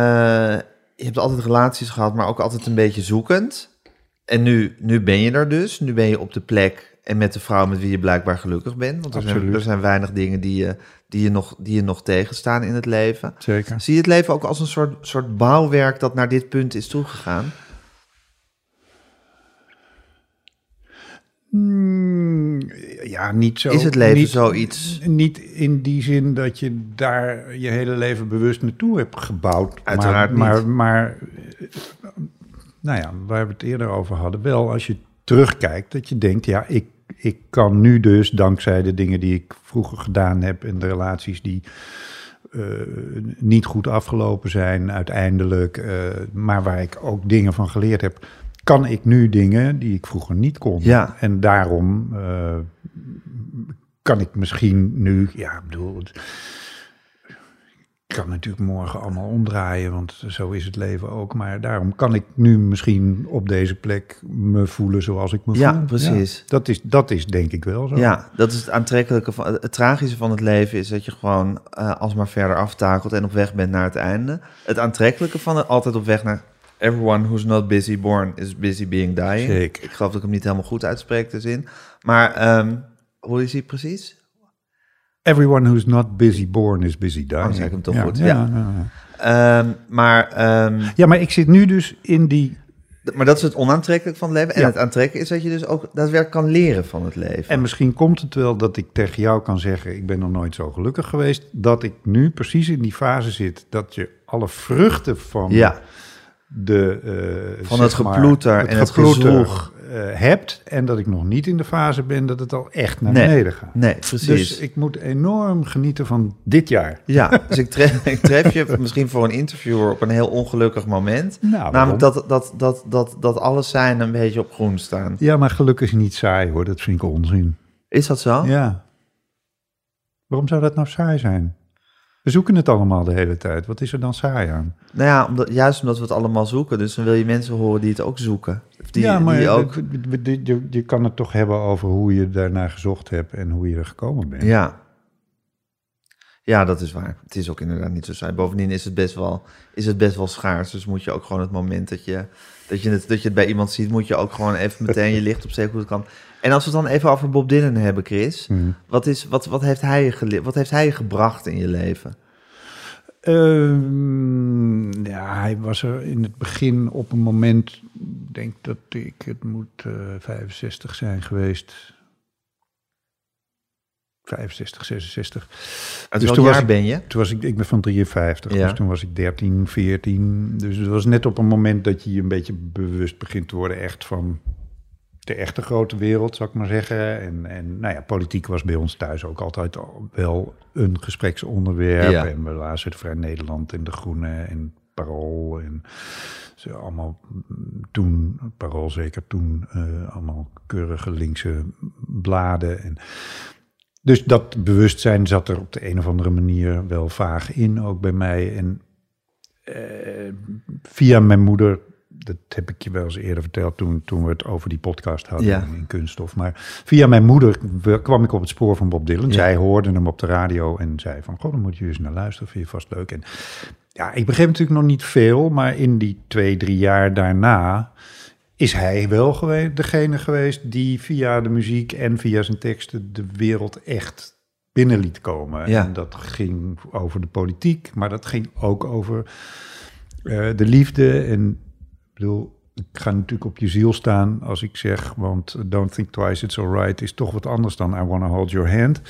[SPEAKER 1] je hebt altijd relaties gehad, maar ook altijd een beetje zoekend. En nu, nu ben je er dus, nu ben je op de plek en met de vrouw met wie je blijkbaar gelukkig bent. Want er, zijn, er zijn weinig dingen die je, die, je nog, die je nog tegenstaan in het leven.
[SPEAKER 2] Zeker.
[SPEAKER 1] Zie je het leven ook als een soort, soort bouwwerk dat naar dit punt is toegegaan?
[SPEAKER 2] Mm, ja, niet zo.
[SPEAKER 1] Is het leven
[SPEAKER 2] niet,
[SPEAKER 1] zoiets?
[SPEAKER 2] Niet in die zin dat je daar je hele leven bewust naartoe hebt gebouwd.
[SPEAKER 1] Uiteraard
[SPEAKER 2] maar,
[SPEAKER 1] niet.
[SPEAKER 2] Maar, maar, eh, nou ja, waar we het eerder over hadden, wel als je terugkijkt, dat je denkt, ja, ik, ik kan nu dus, dankzij de dingen die ik vroeger gedaan heb en de relaties die eh, niet goed afgelopen zijn uiteindelijk, eh, maar waar ik ook dingen van geleerd heb, kan ik nu dingen die ik vroeger niet kon.
[SPEAKER 1] Ja.
[SPEAKER 2] En daarom eh, kan ik misschien nu, ja, ik bedoel, het- ik kan natuurlijk morgen allemaal omdraaien, want zo is het leven ook. Maar daarom kan ik nu misschien op deze plek me voelen zoals ik me
[SPEAKER 1] Ja,
[SPEAKER 2] voel.
[SPEAKER 1] precies.
[SPEAKER 2] dat, is, dat is denk ik wel zo.
[SPEAKER 1] Ja, dat is het aantrekkelijke van het tragische van het leven is dat je gewoon eh, alsmaar verder aftakelt en op weg bent naar het einde. Het aantrekkelijke van het altijd op weg naar everyone who's not busy born is busy being dying.
[SPEAKER 2] Zeker.
[SPEAKER 1] Ik geloof dat ik hem niet helemaal goed uitspreek de zin. Maar ehm, hoe is hij precies?
[SPEAKER 2] Everyone who's not busy born is busy dying.
[SPEAKER 1] Oh, zeg ik hem toch
[SPEAKER 2] ja,
[SPEAKER 1] goed,
[SPEAKER 2] Ja,
[SPEAKER 1] ja. Ehm, maar, ehm,
[SPEAKER 2] Ja, maar ik zit nu dus in die...
[SPEAKER 1] maar dat is het onaantrekkelijk van het leven. En het aantrekkelijke is dat je dus ook daadwerkelijk kan leren van het leven.
[SPEAKER 2] En misschien komt het wel dat ik tegen jou kan zeggen... ik ben nog nooit zo gelukkig geweest... dat ik nu precies in die fase zit... dat je alle vruchten van
[SPEAKER 1] ja,
[SPEAKER 2] de... eh,
[SPEAKER 1] Van het
[SPEAKER 2] maar,
[SPEAKER 1] geploeter en het
[SPEAKER 2] geploeter,
[SPEAKER 1] gezwoeg.
[SPEAKER 2] eh, hebt... en dat ik nog niet in de fase ben dat het al echt naar
[SPEAKER 1] Nee.
[SPEAKER 2] beneden gaat.
[SPEAKER 1] nee, precies.
[SPEAKER 2] Dus ik moet enorm genieten van dit jaar.
[SPEAKER 1] Ja, dus ik tref, ik tref je misschien voor een interviewer op een heel ongelukkig moment.
[SPEAKER 2] Nou?
[SPEAKER 1] Namelijk dat, dat, dat, dat, dat alles zijn een beetje op groen staan.
[SPEAKER 2] Ja, maar gelukkig is niet saai hoor. Dat vind ik onzin.
[SPEAKER 1] Is dat zo?
[SPEAKER 2] Ja. Waarom zou dat nou saai zijn? We zoeken het allemaal de hele tijd. Wat is er dan saai aan?
[SPEAKER 1] Nou ja, omdat, juist omdat we het allemaal zoeken. Dus dan wil je mensen horen die het ook zoeken. Die,
[SPEAKER 2] ja, maar
[SPEAKER 1] die ook...
[SPEAKER 2] je, je kan het toch hebben over hoe je daarnaar gezocht hebt en hoe je er gekomen bent.
[SPEAKER 1] Ja. Ja, dat is waar. Het is ook inderdaad niet zo saai. Bovendien is het best wel, is het best wel schaars. Dus moet je ook gewoon het moment dat je, dat, je het, dat je het bij iemand ziet... moet je ook gewoon even meteen je licht opsteken hoe het kan. En als we het dan even over Bob Dylan hebben, Chris...
[SPEAKER 2] Hmm.
[SPEAKER 1] Wat, is, wat, wat, heeft hij wat heeft hij gebracht in je leven?
[SPEAKER 2] Ehm, ja, hij was er in het begin op een moment, ik denk dat ik, het moet eh 65 zijn geweest. 65, 66.
[SPEAKER 1] Uit
[SPEAKER 2] Dus
[SPEAKER 1] welk
[SPEAKER 2] toen was
[SPEAKER 1] jaar
[SPEAKER 2] ik-
[SPEAKER 1] ben je?
[SPEAKER 2] Toen was ik, ik ben van 53,
[SPEAKER 1] Ja.
[SPEAKER 2] dus toen was ik 13, 14. Dus het was net op een moment dat je je een beetje bewust begint te worden echt van de echte grote wereld, zou ik maar zeggen. En, en nou ja, politiek was bij ons thuis ook altijd al wel een gespreksonderwerp.
[SPEAKER 1] Ja.
[SPEAKER 2] En we lazen het Vrij Nederland en De Groene en Parool en ze allemaal mm, toen, Parool zeker toen, eh, allemaal keurige linkse bladen. En dus dat bewustzijn zat er op de een of andere manier wel vaag in, ook bij mij. En eh, via mijn moeder, dat heb ik je wel eens eerder verteld toen, toen we het over die podcast hadden
[SPEAKER 1] Ja.
[SPEAKER 2] in, Kunststof. Maar via mijn moeder kwam ik op het spoor van Bob Dylan.
[SPEAKER 1] Ja.
[SPEAKER 2] Zij hoorde hem op de radio en zei van, goh, dan moet je eens naar luisteren, vind je vast leuk. En ja, ik begreep natuurlijk nog niet veel, maar in die twee, drie jaar daarna is hij wel geweest, degene geweest die via de muziek en via zijn teksten de wereld echt binnen liet komen.
[SPEAKER 1] Ja.
[SPEAKER 2] En dat ging over de politiek, maar dat ging ook over eh, de liefde. En ik bedoel, ik ga natuurlijk op je ziel staan als ik zeg, want Don't Think Twice, It's Alright is toch wat anders dan I Wanna Hold Your Hand.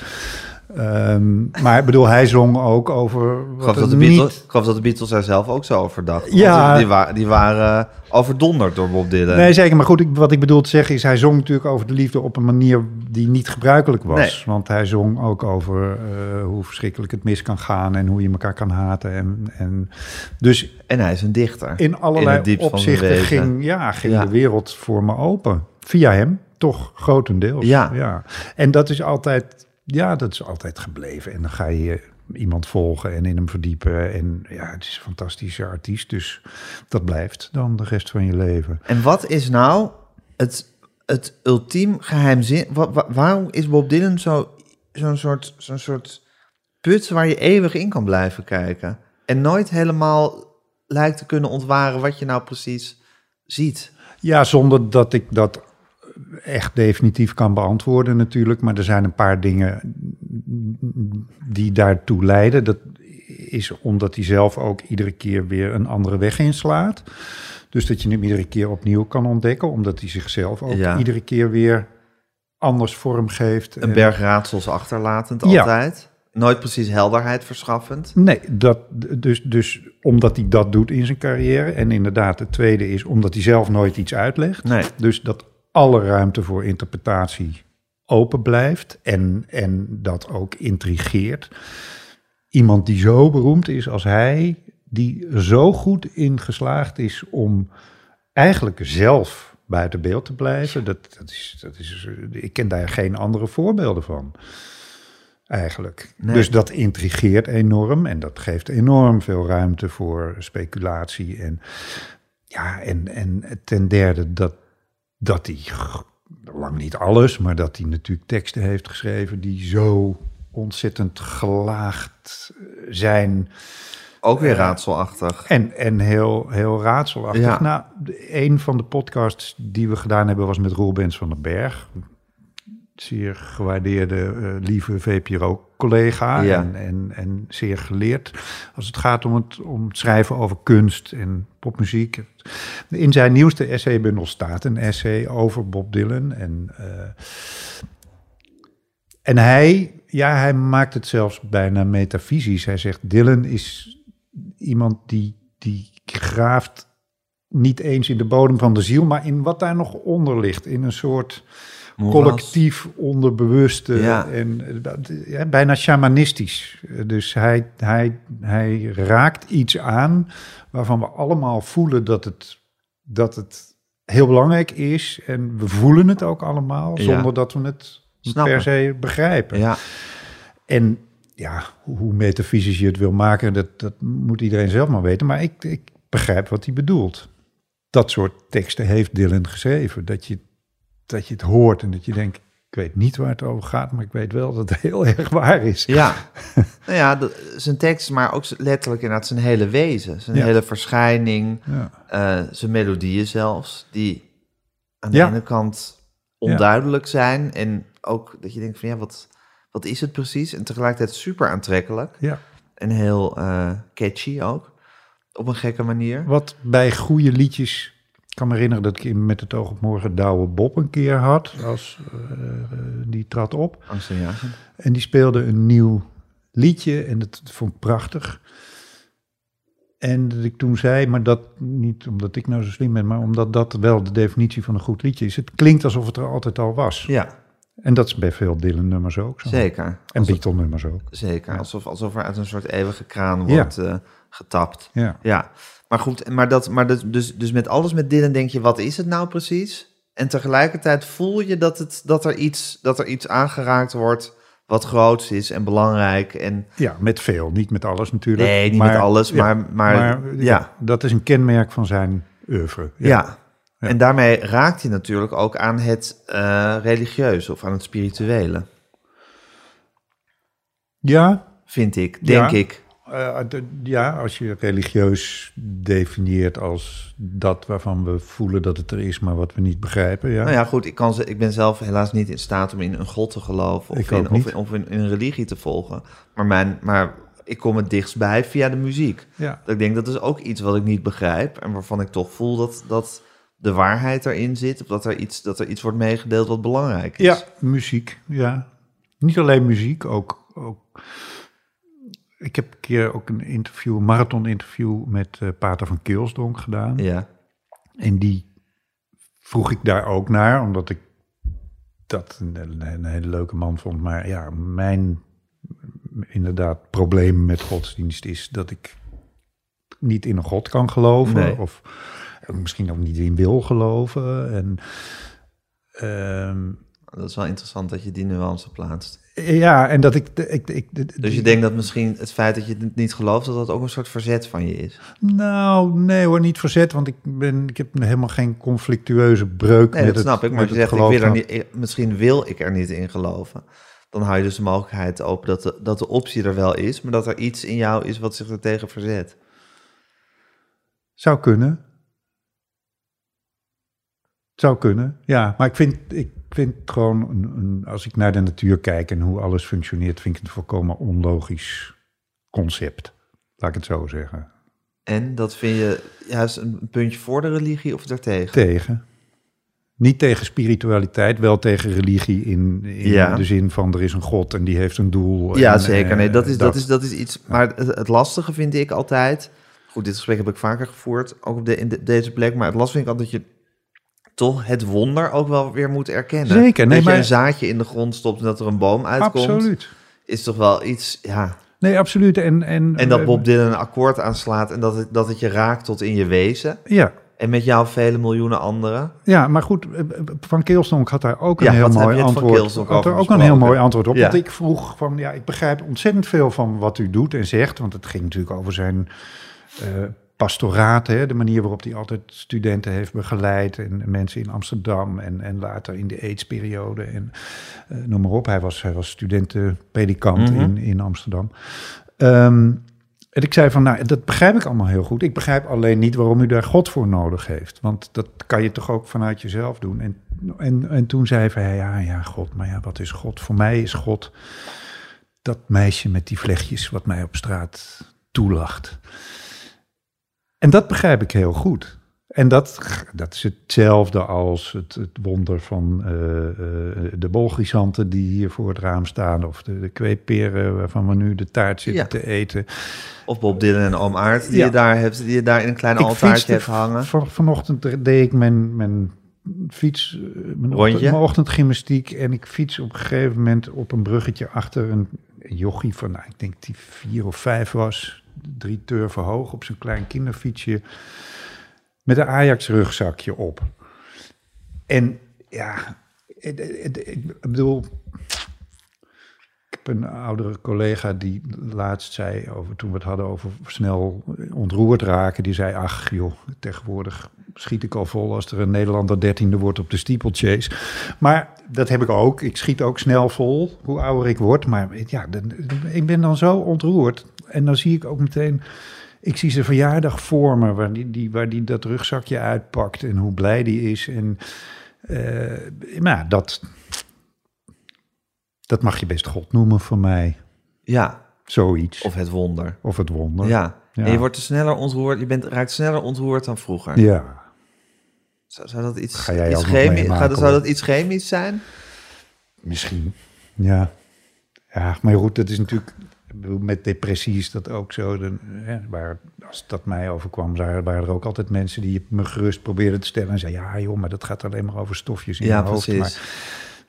[SPEAKER 2] Ehm, maar ik bedoel, hij zong ook over wat
[SPEAKER 1] dat de
[SPEAKER 2] niet...
[SPEAKER 1] Beatles, ik geloof dat de Beatles daar zelf ook zo over dachten.
[SPEAKER 2] Ja.
[SPEAKER 1] Die, die, wa- die waren overdonderd door Bob Dylan.
[SPEAKER 2] Nee, zeker. Maar goed, ik, wat ik bedoel te zeggen is... hij zong natuurlijk over de liefde op een manier die niet gebruikelijk was.
[SPEAKER 1] Nee.
[SPEAKER 2] Want hij zong ook over eh, hoe verschrikkelijk het mis kan gaan... en hoe je elkaar kan haten. En, en dus
[SPEAKER 1] En hij is een dichter.
[SPEAKER 2] in allerlei
[SPEAKER 1] zijn
[SPEAKER 2] opzichten ging, ja, ging
[SPEAKER 1] Ja.
[SPEAKER 2] de wereld voor me open. Via hem, toch grotendeels.
[SPEAKER 1] Ja.
[SPEAKER 2] En dat is altijd... Ja, dat is altijd gebleven. En dan ga je iemand volgen en in hem verdiepen. En ja, het is een fantastische artiest. Dus dat blijft dan de rest van je leven.
[SPEAKER 1] En wat is nou het, het ultiem geheimzin... wa- wa- waarom is Bob Dylan zo- zo'n soort, zo'n soort put waar je eeuwig in kan blijven kijken. En nooit helemaal lijkt te kunnen ontwaren wat je nou precies ziet.
[SPEAKER 2] Ja, zonder dat ik dat echt definitief kan beantwoorden natuurlijk. Maar er zijn een paar dingen die daartoe leiden. Dat is omdat hij zelf ook iedere keer weer een andere weg inslaat. Dus dat je hem iedere keer opnieuw kan ontdekken. Omdat hij zichzelf ook
[SPEAKER 1] Ja.
[SPEAKER 2] iedere keer weer anders vorm geeft.
[SPEAKER 1] Een
[SPEAKER 2] En-
[SPEAKER 1] berg raadsels achterlatend
[SPEAKER 2] Ja.
[SPEAKER 1] altijd. Nooit precies helderheid verschaffend.
[SPEAKER 2] Nee, dat, dus, dus omdat hij dat doet in zijn carrière. En inderdaad, het tweede is omdat hij zelf nooit iets uitlegt.
[SPEAKER 1] Nee.
[SPEAKER 2] Dus dat alle ruimte voor interpretatie open blijft en, en dat ook intrigeert. Iemand die zo beroemd is als hij, die zo goed in geslaagd is om eigenlijk zelf buiten beeld te blijven. Dat, dat is, dat is, ik ken daar geen andere voorbeelden van. Eigenlijk.
[SPEAKER 1] Nee.
[SPEAKER 2] Dus dat intrigeert enorm en dat geeft enorm veel ruimte voor speculatie. En, ja, en, en ten derde dat, dat hij, lang niet alles, maar dat hij natuurlijk teksten heeft geschreven die zo ontzettend gelaagd eh, zijn.
[SPEAKER 1] Ook weer
[SPEAKER 2] Ja.
[SPEAKER 1] raadselachtig.
[SPEAKER 2] En, en heel, heel raadselachtig.
[SPEAKER 1] Ja.
[SPEAKER 2] Nou, een van de podcasts die we gedaan hebben was met Roel Bens van den Berg. Zeer gewaardeerde, eh, lieve VPRO-collega
[SPEAKER 1] Ja.
[SPEAKER 2] en, en, en zeer geleerd als het gaat om het, om het schrijven over kunst en popmuziek. In zijn nieuwste essaybundel staat een essay over Bob Dylan. En, eh, en hij, ja, hij maakt het zelfs bijna metafysisch. Hij zegt, Dylan is iemand die, die graaft niet eens in de bodem van de ziel, maar in wat daar nog onder ligt. In een soort. Collectief onderbewuste
[SPEAKER 1] Ja.
[SPEAKER 2] en ja, bijna shamanistisch. Dus hij, hij, hij raakt iets aan waarvan we allemaal voelen dat het, dat het heel belangrijk is. En we voelen het ook allemaal,
[SPEAKER 1] Ja.
[SPEAKER 2] zonder dat we het
[SPEAKER 1] Snappen.
[SPEAKER 2] per se begrijpen.
[SPEAKER 1] Ja,
[SPEAKER 2] En ja, hoe, hoe metafysisch je het wil maken, dat, dat moet iedereen zelf maar weten. Maar ik, ik begrijp wat hij bedoelt. Dat soort teksten heeft Dylan geschreven. Dat je, dat je het hoort en dat je denkt, ik weet niet waar het over gaat, maar ik weet wel dat het heel erg waar is.
[SPEAKER 1] ja. nou ja, de- zijn tekst, maar ook letterlijk inderdaad zijn hele wezen. Zijn
[SPEAKER 2] Ja.
[SPEAKER 1] hele verschijning,
[SPEAKER 2] Ja.
[SPEAKER 1] eh, zijn melodieën zelfs, die aan de
[SPEAKER 2] Ja.
[SPEAKER 1] ene kant onduidelijk zijn. En ook dat je denkt van ja, wat, wat is het precies? En tegelijkertijd super aantrekkelijk.
[SPEAKER 2] ja.
[SPEAKER 1] En heel eh, catchy ook. Op een gekke manier.
[SPEAKER 2] Wat bij goede liedjes, ik kan me herinneren dat ik in Met het oog op morgen Douwe Bob een keer had. Als, eh, die trad op. En die speelde een nieuw liedje en dat vond ik prachtig. En dat ik toen zei, maar dat niet omdat ik nou zo slim ben, maar omdat dat wel de definitie van een goed liedje is. Het klinkt alsof het er altijd al was.
[SPEAKER 1] Ja,
[SPEAKER 2] En dat is bij veel Dylan-nummers ook zo.
[SPEAKER 1] zeker.
[SPEAKER 2] En Beatle-nummers ook.
[SPEAKER 1] zeker.
[SPEAKER 2] Ja.
[SPEAKER 1] Alsof, alsof er uit een soort eeuwige kraan
[SPEAKER 2] Ja.
[SPEAKER 1] wordt eh, getapt.
[SPEAKER 2] Ja.
[SPEAKER 1] Ja, maar goed, maar dat, maar dat, dus, dus met alles met Dylan denk je, wat is het nou precies? En tegelijkertijd voel je dat, het, dat, er, iets, dat er iets aangeraakt wordt wat groots is en belangrijk. En
[SPEAKER 2] ja, met veel. Niet met alles natuurlijk.
[SPEAKER 1] nee, niet
[SPEAKER 2] Maar-
[SPEAKER 1] met alles,
[SPEAKER 2] ja,
[SPEAKER 1] maar, maar, ja,
[SPEAKER 2] Dat is een kenmerk van zijn oeuvre.
[SPEAKER 1] ja.
[SPEAKER 2] Ja.
[SPEAKER 1] En daarmee raakt hij natuurlijk ook aan het eh religieuze of aan het spirituele,
[SPEAKER 2] Ja,
[SPEAKER 1] vind ik, denk
[SPEAKER 2] Ja.
[SPEAKER 1] ik.
[SPEAKER 2] Eh, ja, als je religieus definieert als dat waarvan we voelen dat het er is, maar wat we niet begrijpen. Ja.
[SPEAKER 1] Nou ja, goed, ik, kan ze, ik ben zelf helaas niet in staat om in een god te geloven of, in, of, in, of in, in een religie te volgen. Maar, mijn, maar ik kom het dichtstbij via de muziek.
[SPEAKER 2] ja.
[SPEAKER 1] Dat ik denk, dat is ook iets wat ik niet begrijp. En waarvan ik toch voel dat, dat de waarheid erin zit. Of dat er, iets, dat er iets wordt meegedeeld wat belangrijk is.
[SPEAKER 2] Ja, muziek. Ja. Niet alleen muziek, ook, ook. Ik heb een keer ook een interview, een marathon-interview met eh, Pater van Keelsdonk gedaan.
[SPEAKER 1] Ja.
[SPEAKER 2] En die vroeg ik daar ook naar, omdat ik dat een, een, hele leuke man vond. Maar ja, mijn inderdaad probleem met godsdienst is dat ik niet in een god kan geloven.
[SPEAKER 1] Nee.
[SPEAKER 2] Of misschien ook niet in wil geloven. En ehm,
[SPEAKER 1] Dat is wel interessant dat je die nuance plaatst.
[SPEAKER 2] Ja, en dat ik... ik, ik
[SPEAKER 1] Dus je denkt dat misschien het feit dat je het niet gelooft... dat dat ook een soort verzet van je is.
[SPEAKER 2] Nou, nee hoor, niet verzet, want ik, ben, ik heb helemaal geen conflictueuze breuk
[SPEAKER 1] Nee,
[SPEAKER 2] met
[SPEAKER 1] dat snap
[SPEAKER 2] het,
[SPEAKER 1] ik. Maar je zegt, ik wil er niet, misschien wil ik er niet in geloven. dan hou je dus de mogelijkheid open dat de, dat de optie er wel is, maar dat er iets in jou is wat zich er tegen verzet.
[SPEAKER 2] Zou kunnen. Zou kunnen, ja. Maar ik vind, ik vind het gewoon, een, een, als ik naar de natuur kijk en hoe alles functioneert, vind ik het een volkomen onlogisch concept. Laat ik het zo zeggen.
[SPEAKER 1] En dat vind je juist een puntje voor de religie of daartegen?
[SPEAKER 2] Tegen. Niet tegen spiritualiteit, wel tegen religie in, in
[SPEAKER 1] Ja.
[SPEAKER 2] de zin van er is een god en die heeft een doel.
[SPEAKER 1] Ja,
[SPEAKER 2] en,
[SPEAKER 1] zeker.
[SPEAKER 2] eh,
[SPEAKER 1] Nee, dat is, dat. is, dat is iets. Maar het, het lastige vind ik altijd. Goed, dit gesprek heb ik vaker gevoerd, ook op de, in de- deze plek. Maar het lastige vind ik altijd dat je toch het wonder ook wel weer moet erkennen.
[SPEAKER 2] Zeker, nee,
[SPEAKER 1] dat je een zaadje in de grond stopt en dat er een boom uitkomt.
[SPEAKER 2] Absoluut.
[SPEAKER 1] Is toch wel iets, ja.
[SPEAKER 2] Nee, absoluut. En, en,
[SPEAKER 1] En dat
[SPEAKER 2] eh,
[SPEAKER 1] Bob Dylan een akkoord aanslaat en dat het, dat het je raakt tot in je wezen.
[SPEAKER 2] Ja,
[SPEAKER 1] En met jou vele miljoenen anderen.
[SPEAKER 2] Ja, maar goed, eh, Van Keelstonk had daar ook een
[SPEAKER 1] Ja,
[SPEAKER 2] heel mooi
[SPEAKER 1] Van
[SPEAKER 2] antwoord.
[SPEAKER 1] Keelstonk
[SPEAKER 2] had er ook een heel mooi antwoord op.
[SPEAKER 1] Ja.
[SPEAKER 2] Want ik vroeg van, ja, ik begrijp ontzettend veel van wat u doet en zegt. Want het ging natuurlijk over zijn eh, pastoraat, hè, de manier waarop hij altijd studenten heeft begeleid. En mensen in Amsterdam en, en later in de AIDS-periode. En eh, noem maar op, hij was, hij was studentenpredikant
[SPEAKER 1] Mhm.
[SPEAKER 2] in, in Amsterdam. Ehm, en ik zei van, nou, dat begrijp ik allemaal heel goed. Ik begrijp alleen niet waarom u daar God voor nodig heeft. Want dat kan je toch ook vanuit jezelf doen. En, en, en toen zei hij, ja, ja, God, maar ja, wat is God? Voor mij is God dat meisje met die vlechtjes wat mij op straat toelacht. En dat begrijp ik heel goed. En dat, dat is hetzelfde als het, het wonder van eh, eh, de bolgrisanten die hier voor het raam staan. Of de, de kweepperen waarvan we nu de taart zitten
[SPEAKER 1] Ja.
[SPEAKER 2] te eten.
[SPEAKER 1] Of Bob Dylan en Oom Aard, die,
[SPEAKER 2] Ja.
[SPEAKER 1] je, daar hebt, die je daar in een klein altaartje hebt hangen.
[SPEAKER 2] Van, vanochtend deed ik mijn, mijn fiets, eh, mijn,
[SPEAKER 1] Rondje?
[SPEAKER 2] ochtend- mijn ochtendgymnastiek. En ik fiets op een gegeven moment op een bruggetje achter een jochie van, nou, ik denk die vier of vijf was. Drie turven hoog op zijn klein kinderfietsje. Met een Ajax-rugzakje op. En ja, het- het- ik bedoel, ik heb een oudere collega die laatst zei, over, toen we het hadden over snel ontroerd raken, die zei, ach joh, tegenwoordig schiet ik al vol als er een Nederlander dertiende wordt op de steeplechase. Maar dat heb ik ook. Ik schiet ook snel vol, hoe ouder ik word. Maar ja, ik ben dan zo ontroerd. En dan zie ik ook meteen, ik zie zijn verjaardag voor me, waar die, die, waar die dat rugzakje uitpakt en hoe blij die is. En eh, maar ja, dat, dat mag je best God noemen voor mij.
[SPEAKER 1] Ja,
[SPEAKER 2] Zoiets. Of,
[SPEAKER 1] of het wonder.
[SPEAKER 2] het wonder.
[SPEAKER 1] Ja.
[SPEAKER 2] Ja.
[SPEAKER 1] En je wordt er sneller ontroerd, je bent, raakt sneller ontroerd dan vroeger.
[SPEAKER 2] Ja.
[SPEAKER 1] Zou, zou dat iets,
[SPEAKER 2] Ga jij
[SPEAKER 1] iets chemisch, gaat- zou dat iets chemisch zijn?
[SPEAKER 2] Misschien. Ja. Ja, maar goed, dat is natuurlijk... Met depressie is dat ook zo. Dan, hè, waar, als dat mij overkwam, waren, waren er ook altijd mensen die me gerust probeerden te stellen. En zeiden, ja joh, maar dat gaat alleen maar over stofjes in
[SPEAKER 1] Ja,
[SPEAKER 2] je hoofd.
[SPEAKER 1] precies.
[SPEAKER 2] Maar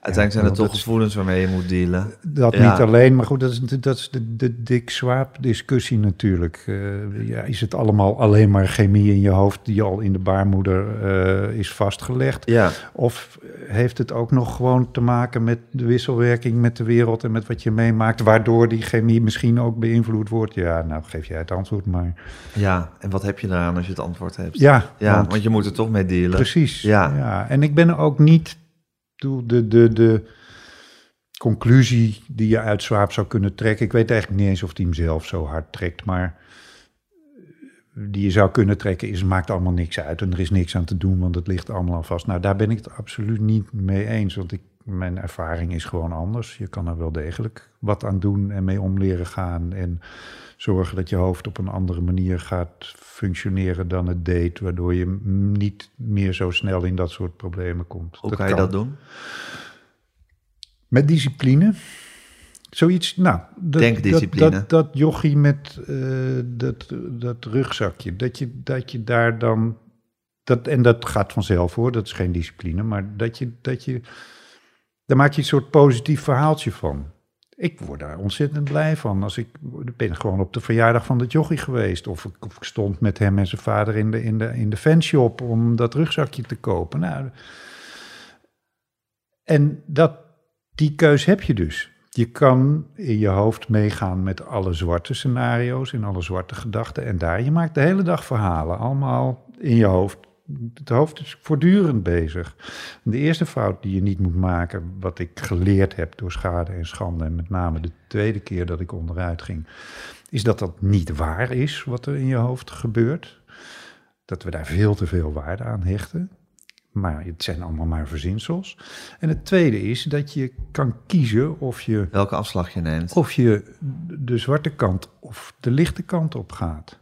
[SPEAKER 1] Uiteindelijk zijn het toch gevoelens waarmee je moet dealen.
[SPEAKER 2] dat
[SPEAKER 1] Ja.
[SPEAKER 2] niet alleen, maar goed, dat is, dat is de, de Dick Swaap discussie natuurlijk. Eh, ja, is het allemaal alleen maar chemie in je hoofd die al in de baarmoeder eh, is vastgelegd?
[SPEAKER 1] Ja,
[SPEAKER 2] Of heeft het ook nog gewoon te maken met de wisselwerking met de wereld en met wat je meemaakt, waardoor die chemie misschien ook beïnvloed wordt? Ja, nou geef jij het antwoord maar.
[SPEAKER 1] ja. En wat heb je eraan als je het antwoord hebt?
[SPEAKER 2] Ja,
[SPEAKER 1] Ja,
[SPEAKER 2] want-
[SPEAKER 1] want je moet er toch mee dealen.
[SPEAKER 2] precies.
[SPEAKER 1] Ja.
[SPEAKER 2] Ja. En ik ben ook niet doe, de, de, de conclusie die je uit Swaap zou kunnen trekken. Ik weet eigenlijk niet eens of die hem zelf zo hard trekt, maar die je zou kunnen trekken is, maakt allemaal niks uit en er is niks aan te doen, want het ligt allemaal al vast. Nou, daar ben ik het absoluut niet mee eens, want ik, mijn ervaring is gewoon anders. Je kan er wel degelijk wat aan doen en mee om leren gaan en zorgen dat je hoofd op een andere manier gaat functioneren dan het deed, waardoor je niet meer zo snel in dat soort problemen komt.
[SPEAKER 1] Hoe kan je dat doen?
[SPEAKER 2] Met discipline. Zoiets, nou, dat,
[SPEAKER 1] Denkdiscipline.
[SPEAKER 2] Dat, dat, dat jochie met eh, dat, dat rugzakje, dat je, dat je daar dan, dat, en dat gaat vanzelf hoor, dat is geen discipline, maar dat je, dat je, daar maak je een soort positief verhaaltje van. Ik word daar ontzettend blij van. Als ik ben gewoon op de verjaardag van dat jochie geweest. Of ik, of ik stond met hem en zijn vader in de, in, de, in de fanshop om dat rugzakje te kopen. Nou, en dat, die keus heb je dus. Je kan in je hoofd meegaan met alle zwarte scenario's en alle zwarte gedachten. En daar, je maakt de hele dag verhalen, allemaal in je hoofd. Het hoofd is voortdurend bezig. De eerste fout die je niet moet maken, wat ik geleerd heb door schade en schande, en met name de tweede keer dat ik onderuit ging, is dat dat niet waar is wat er in je hoofd gebeurt. Dat we daar veel te veel waarde aan hechten. Maar het zijn allemaal maar verzinsels. En het tweede is dat je kan kiezen of je,
[SPEAKER 1] Welke afslag je neemt.
[SPEAKER 2] of je de zwarte kant of de lichte kant op gaat.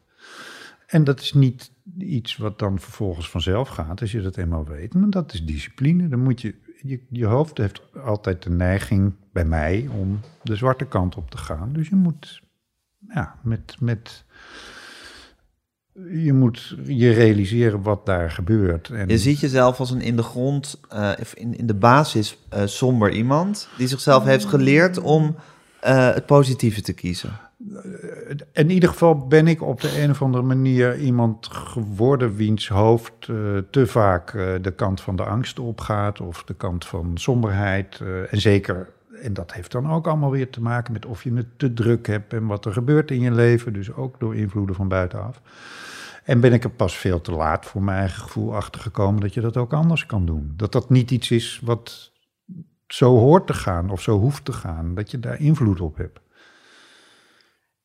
[SPEAKER 2] En dat is niet iets wat dan vervolgens vanzelf gaat, als je dat eenmaal weet. Maar dat is discipline. Dan moet je, je, je hoofd heeft altijd de neiging, bij mij, om de zwarte kant op te gaan. Dus je moet, ja, met, met, je moet je realiseren wat daar gebeurt. En,
[SPEAKER 1] Je ziet jezelf als een in de grond, of in, in de basis eh, somber iemand... die zichzelf heeft geleerd om eh, het positieve te kiezen.
[SPEAKER 2] In ieder geval ben ik op de een of andere manier iemand geworden wiens hoofd eh, te vaak eh, de kant van de angst opgaat of de kant van somberheid. eh, en zeker, en dat heeft dan ook allemaal weer te maken met of je het te druk hebt en wat er gebeurt in je leven, dus ook door invloeden van buitenaf. En ben ik er pas veel te laat voor mijn eigen gevoel achtergekomen dat je dat ook anders kan doen. Dat dat niet iets is wat zo hoort te gaan of zo hoeft te gaan, dat je daar invloed op hebt.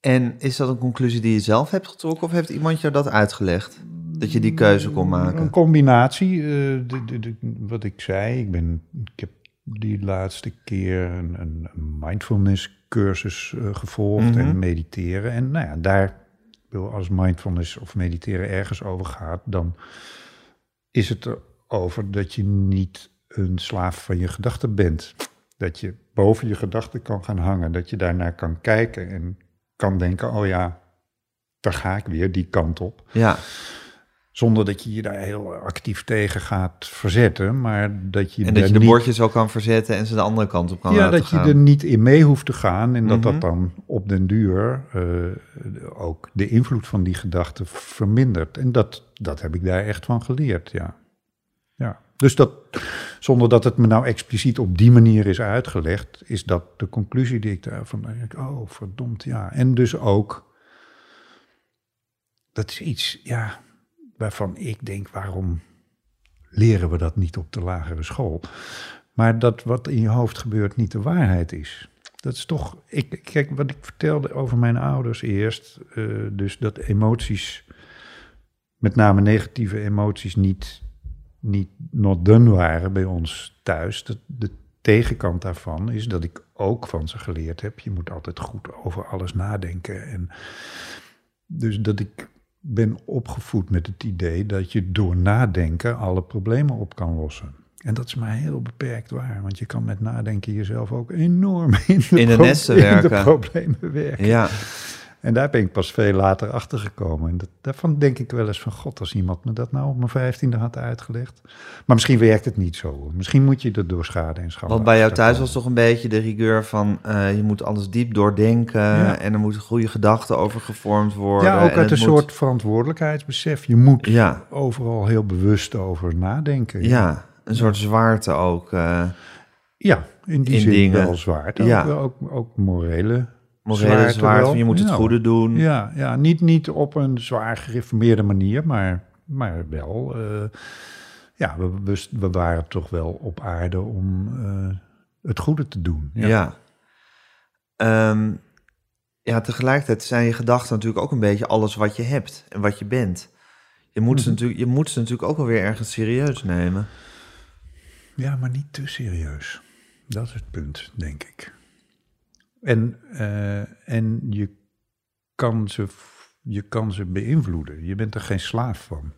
[SPEAKER 1] En is dat een conclusie die je zelf hebt getrokken... of heeft iemand je dat uitgelegd? Dat je die keuze kon
[SPEAKER 2] Een
[SPEAKER 1] maken?
[SPEAKER 2] combinatie, eh, de, de, de- wat ik zei. Ik, ben, ik heb die laatste keer een, een mindfulness cursus eh, gevolgd
[SPEAKER 1] Mhm.
[SPEAKER 2] en mediteren. En nou ja, daar, als mindfulness of mediteren ergens over gaat, dan is het erover dat je niet een slaaf van je gedachten bent. Dat je boven je gedachten kan gaan hangen, dat je daarnaar kan kijken en kan denken, oh ja, daar ga ik weer die kant op.
[SPEAKER 1] Ja,
[SPEAKER 2] Zonder dat je je daar heel actief tegen gaat verzetten, maar dat je
[SPEAKER 1] en dat je de
[SPEAKER 2] niet,
[SPEAKER 1] bordjes ook kan verzetten... en ze de andere kant op kan
[SPEAKER 2] ja, dat je er niet in mee hoeft te gaan en dat
[SPEAKER 1] Mhm.
[SPEAKER 2] dat dan op den duur eh, ook de invloed van die gedachten vermindert. En dat, dat heb ik daar echt van geleerd, ja. Dus dat, zonder dat het me nou expliciet op die manier is uitgelegd, is dat de conclusie die ik daarvan denk, oh verdomd, ja. En dus ook, dat is iets, ja, waarvan ik denk, waarom leren we dat niet op de lagere school? Maar dat wat in je hoofd gebeurt niet de waarheid is. Dat is toch, ik, kijk, wat ik vertelde over mijn ouders eerst, eh, dus dat emoties, met name negatieve emoties, niet, niet not done waren bij ons thuis. Dat, de tegenkant daarvan is dat ik ook van ze geleerd heb, je moet altijd goed over alles nadenken. En dus dat ik ben opgevoed met het idee dat je door nadenken alle problemen op kan lossen. En dat is maar heel beperkt waar, want je kan met nadenken jezelf ook enorm in de,
[SPEAKER 1] In de
[SPEAKER 2] pro- in de problemen werken.
[SPEAKER 1] Ja,
[SPEAKER 2] En daar ben ik pas veel later achter gekomen. En dat, daarvan denk ik wel eens van god, als iemand me dat nou op mijn vijftiende had uitgelegd. Maar misschien werkt het niet zo. Misschien moet je er door schade en schande
[SPEAKER 1] want bij jou thuis was toch een beetje de rigueur van... eh, je moet alles diep doordenken...
[SPEAKER 2] Ja.
[SPEAKER 1] en er moeten goede gedachten over gevormd worden.
[SPEAKER 2] Ja, ook
[SPEAKER 1] en
[SPEAKER 2] uit een
[SPEAKER 1] moet-
[SPEAKER 2] soort verantwoordelijkheidsbesef. Je moet
[SPEAKER 1] Ja,
[SPEAKER 2] overal heel bewust over nadenken.
[SPEAKER 1] ja, een soort zwaarte ook. eh,
[SPEAKER 2] Ja, in die
[SPEAKER 1] In
[SPEAKER 2] zin
[SPEAKER 1] dingen.
[SPEAKER 2] wel zwaar.
[SPEAKER 1] Ja.
[SPEAKER 2] Ook, ook, ook morele
[SPEAKER 1] morele van je moet het goede doen.
[SPEAKER 2] Ja, ja niet, niet op een zwaar gereformeerde manier, maar, maar wel. eh, ja, we, we, we waren toch wel op aarde om eh, het goede te doen.
[SPEAKER 1] Ja.
[SPEAKER 2] Ja.
[SPEAKER 1] Ehm, ja, tegelijkertijd zijn je gedachten natuurlijk ook een beetje alles wat je hebt en wat je bent. Je moet, ze,
[SPEAKER 2] Mhm.
[SPEAKER 1] natuurlijk, je moet ze natuurlijk ook wel weer ergens serieus nemen.
[SPEAKER 2] ja, maar niet te serieus. Dat is het punt, denk ik. En, eh, en je, kan ze, je kan ze beïnvloeden. Je bent er geen slaaf van.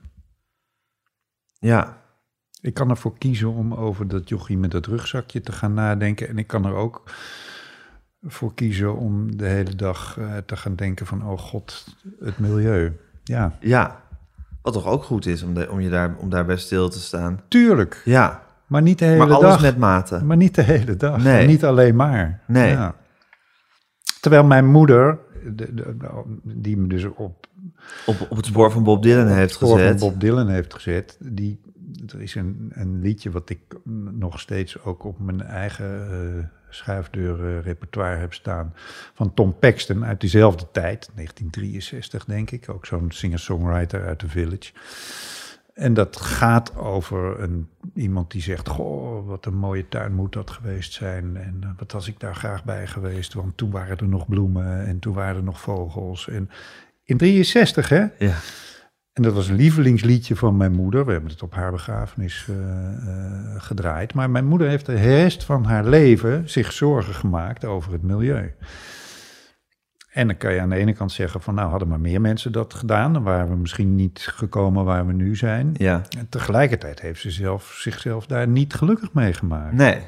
[SPEAKER 1] Ja,
[SPEAKER 2] Ik kan ervoor kiezen om over dat jochie met dat rugzakje te gaan nadenken. En ik kan er ook voor kiezen om de hele dag eh, te gaan denken van... oh god, het milieu. Ja,
[SPEAKER 1] ja. Wat toch ook goed is om, de, om, je daar, om daarbij stil te staan.
[SPEAKER 2] tuurlijk.
[SPEAKER 1] Ja,
[SPEAKER 2] Maar niet de hele
[SPEAKER 1] maar alles
[SPEAKER 2] dag.
[SPEAKER 1] met mate.
[SPEAKER 2] Maar niet de hele dag.
[SPEAKER 1] Nee.
[SPEAKER 2] En niet alleen maar.
[SPEAKER 1] Nee.
[SPEAKER 2] Ja. Terwijl mijn moeder, de, de- die me dus op
[SPEAKER 1] Op, op het spoor van Bob Dylan heeft
[SPEAKER 2] spoor van
[SPEAKER 1] gezet.
[SPEAKER 2] Bob Dylan heeft gezet. Die, er is een, een liedje wat ik nog steeds ook op mijn eigen eh schuifdeur eh, repertoire heb staan. Van Tom Paxton uit diezelfde tijd, 1963 denk ik. Ook zo'n singer-songwriter uit The Village. En dat gaat over een, iemand die zegt: Goh, wat een mooie tuin moet dat geweest zijn. En eh, wat was ik daar graag bij geweest? Want toen waren er nog bloemen en toen waren er nog vogels. En in 63, hè?
[SPEAKER 1] Ja.
[SPEAKER 2] En dat was een lievelingsliedje van mijn moeder. We hebben het op haar begrafenis eh, eh, gedraaid. Maar mijn moeder heeft de rest van haar leven zich zorgen gemaakt over het milieu. En dan kan je aan de ene kant zeggen van nou hadden maar meer mensen dat gedaan. Dan waren we misschien niet gekomen waar we nu zijn.
[SPEAKER 1] Ja.
[SPEAKER 2] En tegelijkertijd heeft ze zelf, zichzelf daar niet gelukkig mee gemaakt.
[SPEAKER 1] Nee.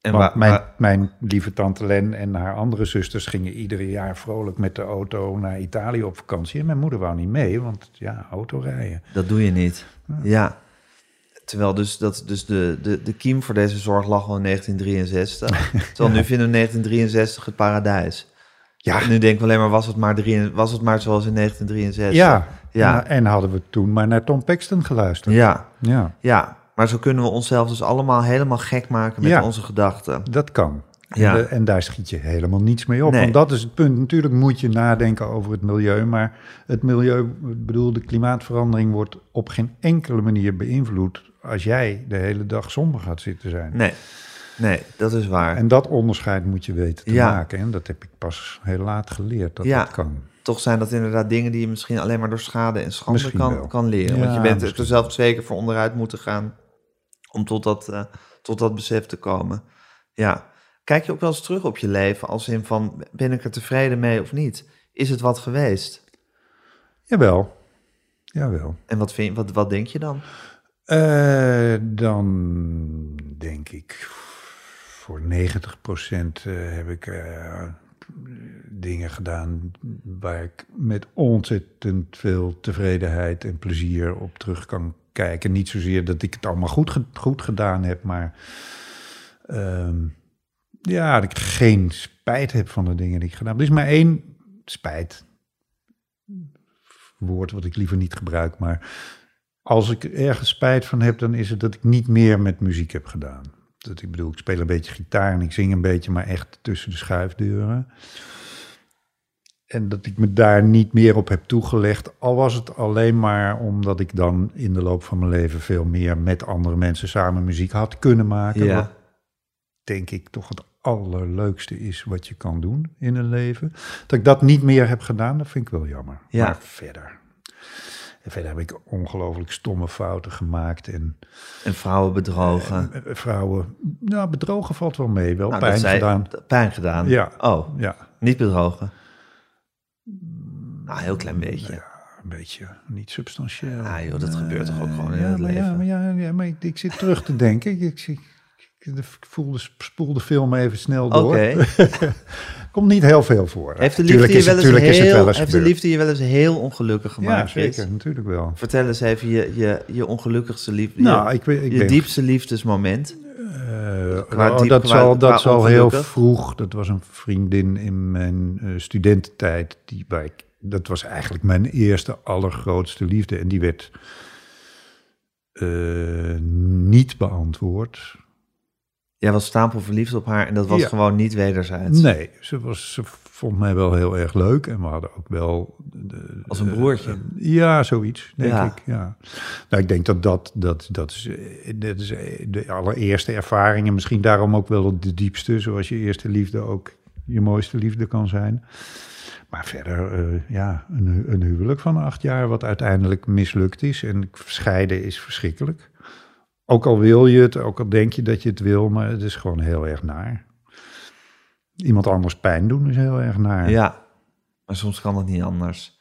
[SPEAKER 1] En
[SPEAKER 2] Want
[SPEAKER 1] wa-
[SPEAKER 2] mijn, mijn lieve tante Len en haar andere zusters gingen ieder jaar vrolijk met de auto naar Italië op vakantie. En mijn moeder wou niet mee, want ja, autorijden.
[SPEAKER 1] dat doe je niet. Ja. Terwijl dus, dat, dus de, de, de kiem voor deze zorg lag al in 1963. Terwijl nu vinden we 1963 het paradijs.
[SPEAKER 2] Ja,
[SPEAKER 1] En nu denken we alleen maar, was het maar, drie, was het maar zoals in 1963?
[SPEAKER 2] ja,
[SPEAKER 1] Ja.
[SPEAKER 2] En, en hadden we toen maar naar Tom Paxton geluisterd.
[SPEAKER 1] Ja,
[SPEAKER 2] ja
[SPEAKER 1] ja. Maar zo kunnen we onszelf dus allemaal helemaal gek maken met
[SPEAKER 2] Ja.
[SPEAKER 1] onze gedachten.
[SPEAKER 2] dat kan.
[SPEAKER 1] Ja.
[SPEAKER 2] En, de- en daar schiet je helemaal niets mee op.
[SPEAKER 1] Nee.
[SPEAKER 2] Want dat is het punt. Natuurlijk moet je nadenken over het milieu. Maar het milieu, ik bedoel, de klimaatverandering wordt op geen enkele manier beïnvloed als jij de hele dag somber gaat zitten zijn.
[SPEAKER 1] Nee, nee, dat is waar.
[SPEAKER 2] En dat onderscheid moet je weten te
[SPEAKER 1] Ja.
[SPEAKER 2] maken. En dat heb ik pas heel laat geleerd, dat
[SPEAKER 1] Ja.
[SPEAKER 2] dat kan.
[SPEAKER 1] Toch zijn dat inderdaad dingen die je misschien alleen maar door schade en schande
[SPEAKER 2] Misschien wel.
[SPEAKER 1] kan, kan leren. Want je bent er zelf twee keer voor onderuit moeten gaan om tot dat, eh, tot dat besef te komen. Ja. Kijk je ook wel eens terug op je leven als in van, ben ik er tevreden mee of niet? Is het wat geweest?
[SPEAKER 2] Jawel, jawel.
[SPEAKER 1] En wat, vind, wat, wat denk je dan?
[SPEAKER 2] Eh, dan denk ik voor 90% eh, heb ik eh, dingen gedaan waar ik met ontzettend veel tevredenheid en plezier op terug kan kijken. Niet zozeer dat ik het allemaal goed, goed gedaan heb, maar ehm, ja, dat ik geen spijt heb van de dingen die ik gedaan heb. Er is maar één spijt. Woord wat ik liever niet gebruik, maar als ik ergens spijt van heb, dan is het dat ik niet meer met muziek heb gedaan. Dat ik bedoel, ik speel een beetje gitaar en ik zing een beetje, maar echt tussen de schuifdeuren. En dat ik me daar niet meer op heb toegelegd. Al was het alleen maar omdat ik dan in de loop van mijn leven veel meer met andere mensen samen muziek had kunnen maken.
[SPEAKER 1] Ja.
[SPEAKER 2] Wat denk ik toch het allerleukste is wat je kan doen in een leven. Dat ik dat niet meer heb gedaan, dat vind ik wel jammer.
[SPEAKER 1] Ja.
[SPEAKER 2] Maar verder. En verder heb ik ongelooflijk stomme fouten gemaakt. En
[SPEAKER 1] En vrouwen bedrogen.
[SPEAKER 2] vrouwen, nou, bedrogen valt wel mee. Wel
[SPEAKER 1] Nou,
[SPEAKER 2] pijn gedaan.
[SPEAKER 1] Pijn gedaan?
[SPEAKER 2] Ja.
[SPEAKER 1] Oh,
[SPEAKER 2] Ja,
[SPEAKER 1] niet bedrogen? Nou, een heel klein beetje.
[SPEAKER 2] ja, een beetje niet substantieel.
[SPEAKER 1] Ah, joh, dat gebeurt toch ook gewoon in
[SPEAKER 2] ja,
[SPEAKER 1] het
[SPEAKER 2] maar Ja,
[SPEAKER 1] leven?
[SPEAKER 2] maar, ja, ja, maar ik, ik zit terug te denken. Ik, ik, ik, voelde, spoel de film even snel door.
[SPEAKER 1] Oké.
[SPEAKER 2] Komt niet heel veel voor.
[SPEAKER 1] Heeft de liefde je wel eens
[SPEAKER 2] wel
[SPEAKER 1] heel, heeft de
[SPEAKER 2] gebeurd.
[SPEAKER 1] liefde je wel eens heel ongelukkig
[SPEAKER 2] Ja,
[SPEAKER 1] gemaakt? Chris?
[SPEAKER 2] zeker, natuurlijk wel.
[SPEAKER 1] Vertel eens even je, je, je ongelukkigste liefde.
[SPEAKER 2] Nou,
[SPEAKER 1] je,
[SPEAKER 2] ik, weet- ik
[SPEAKER 1] je
[SPEAKER 2] denk,
[SPEAKER 1] diepste liefdesmoment.
[SPEAKER 2] eh,
[SPEAKER 1] qua diep-
[SPEAKER 2] dat
[SPEAKER 1] qua-
[SPEAKER 2] zal, dat
[SPEAKER 1] qua
[SPEAKER 2] zal heel vroeg. Dat was een vriendin in mijn eh, studententijd. Die, waar ik, dat was eigenlijk mijn eerste allergrootste liefde. En die werd eh, niet beantwoord.
[SPEAKER 1] Jij was stapelverliefd op haar en dat was
[SPEAKER 2] Ja.
[SPEAKER 1] gewoon niet wederzijds.
[SPEAKER 2] Nee, ze, was, ze vond mij wel heel erg leuk. En we hadden ook wel... de-
[SPEAKER 1] Als een broertje.
[SPEAKER 2] eh, ja, zoiets, denk
[SPEAKER 1] Ja.
[SPEAKER 2] ik. Ja. Nou, ik denk dat dat, dat, dat, is, eh, dat is eh, de allereerste ervaring. En misschien daarom ook wel de diepste. Zoals je eerste liefde ook je mooiste liefde kan zijn. Maar verder, eh, ja, een, hu- een huwelijk van acht jaar... wat uiteindelijk mislukt is. En scheiden is verschrikkelijk. Ook al wil je het, ook al denk je dat je het wil... maar het is gewoon heel erg naar. Iemand anders pijn doen is heel erg naar.
[SPEAKER 1] Ja, maar soms kan het niet anders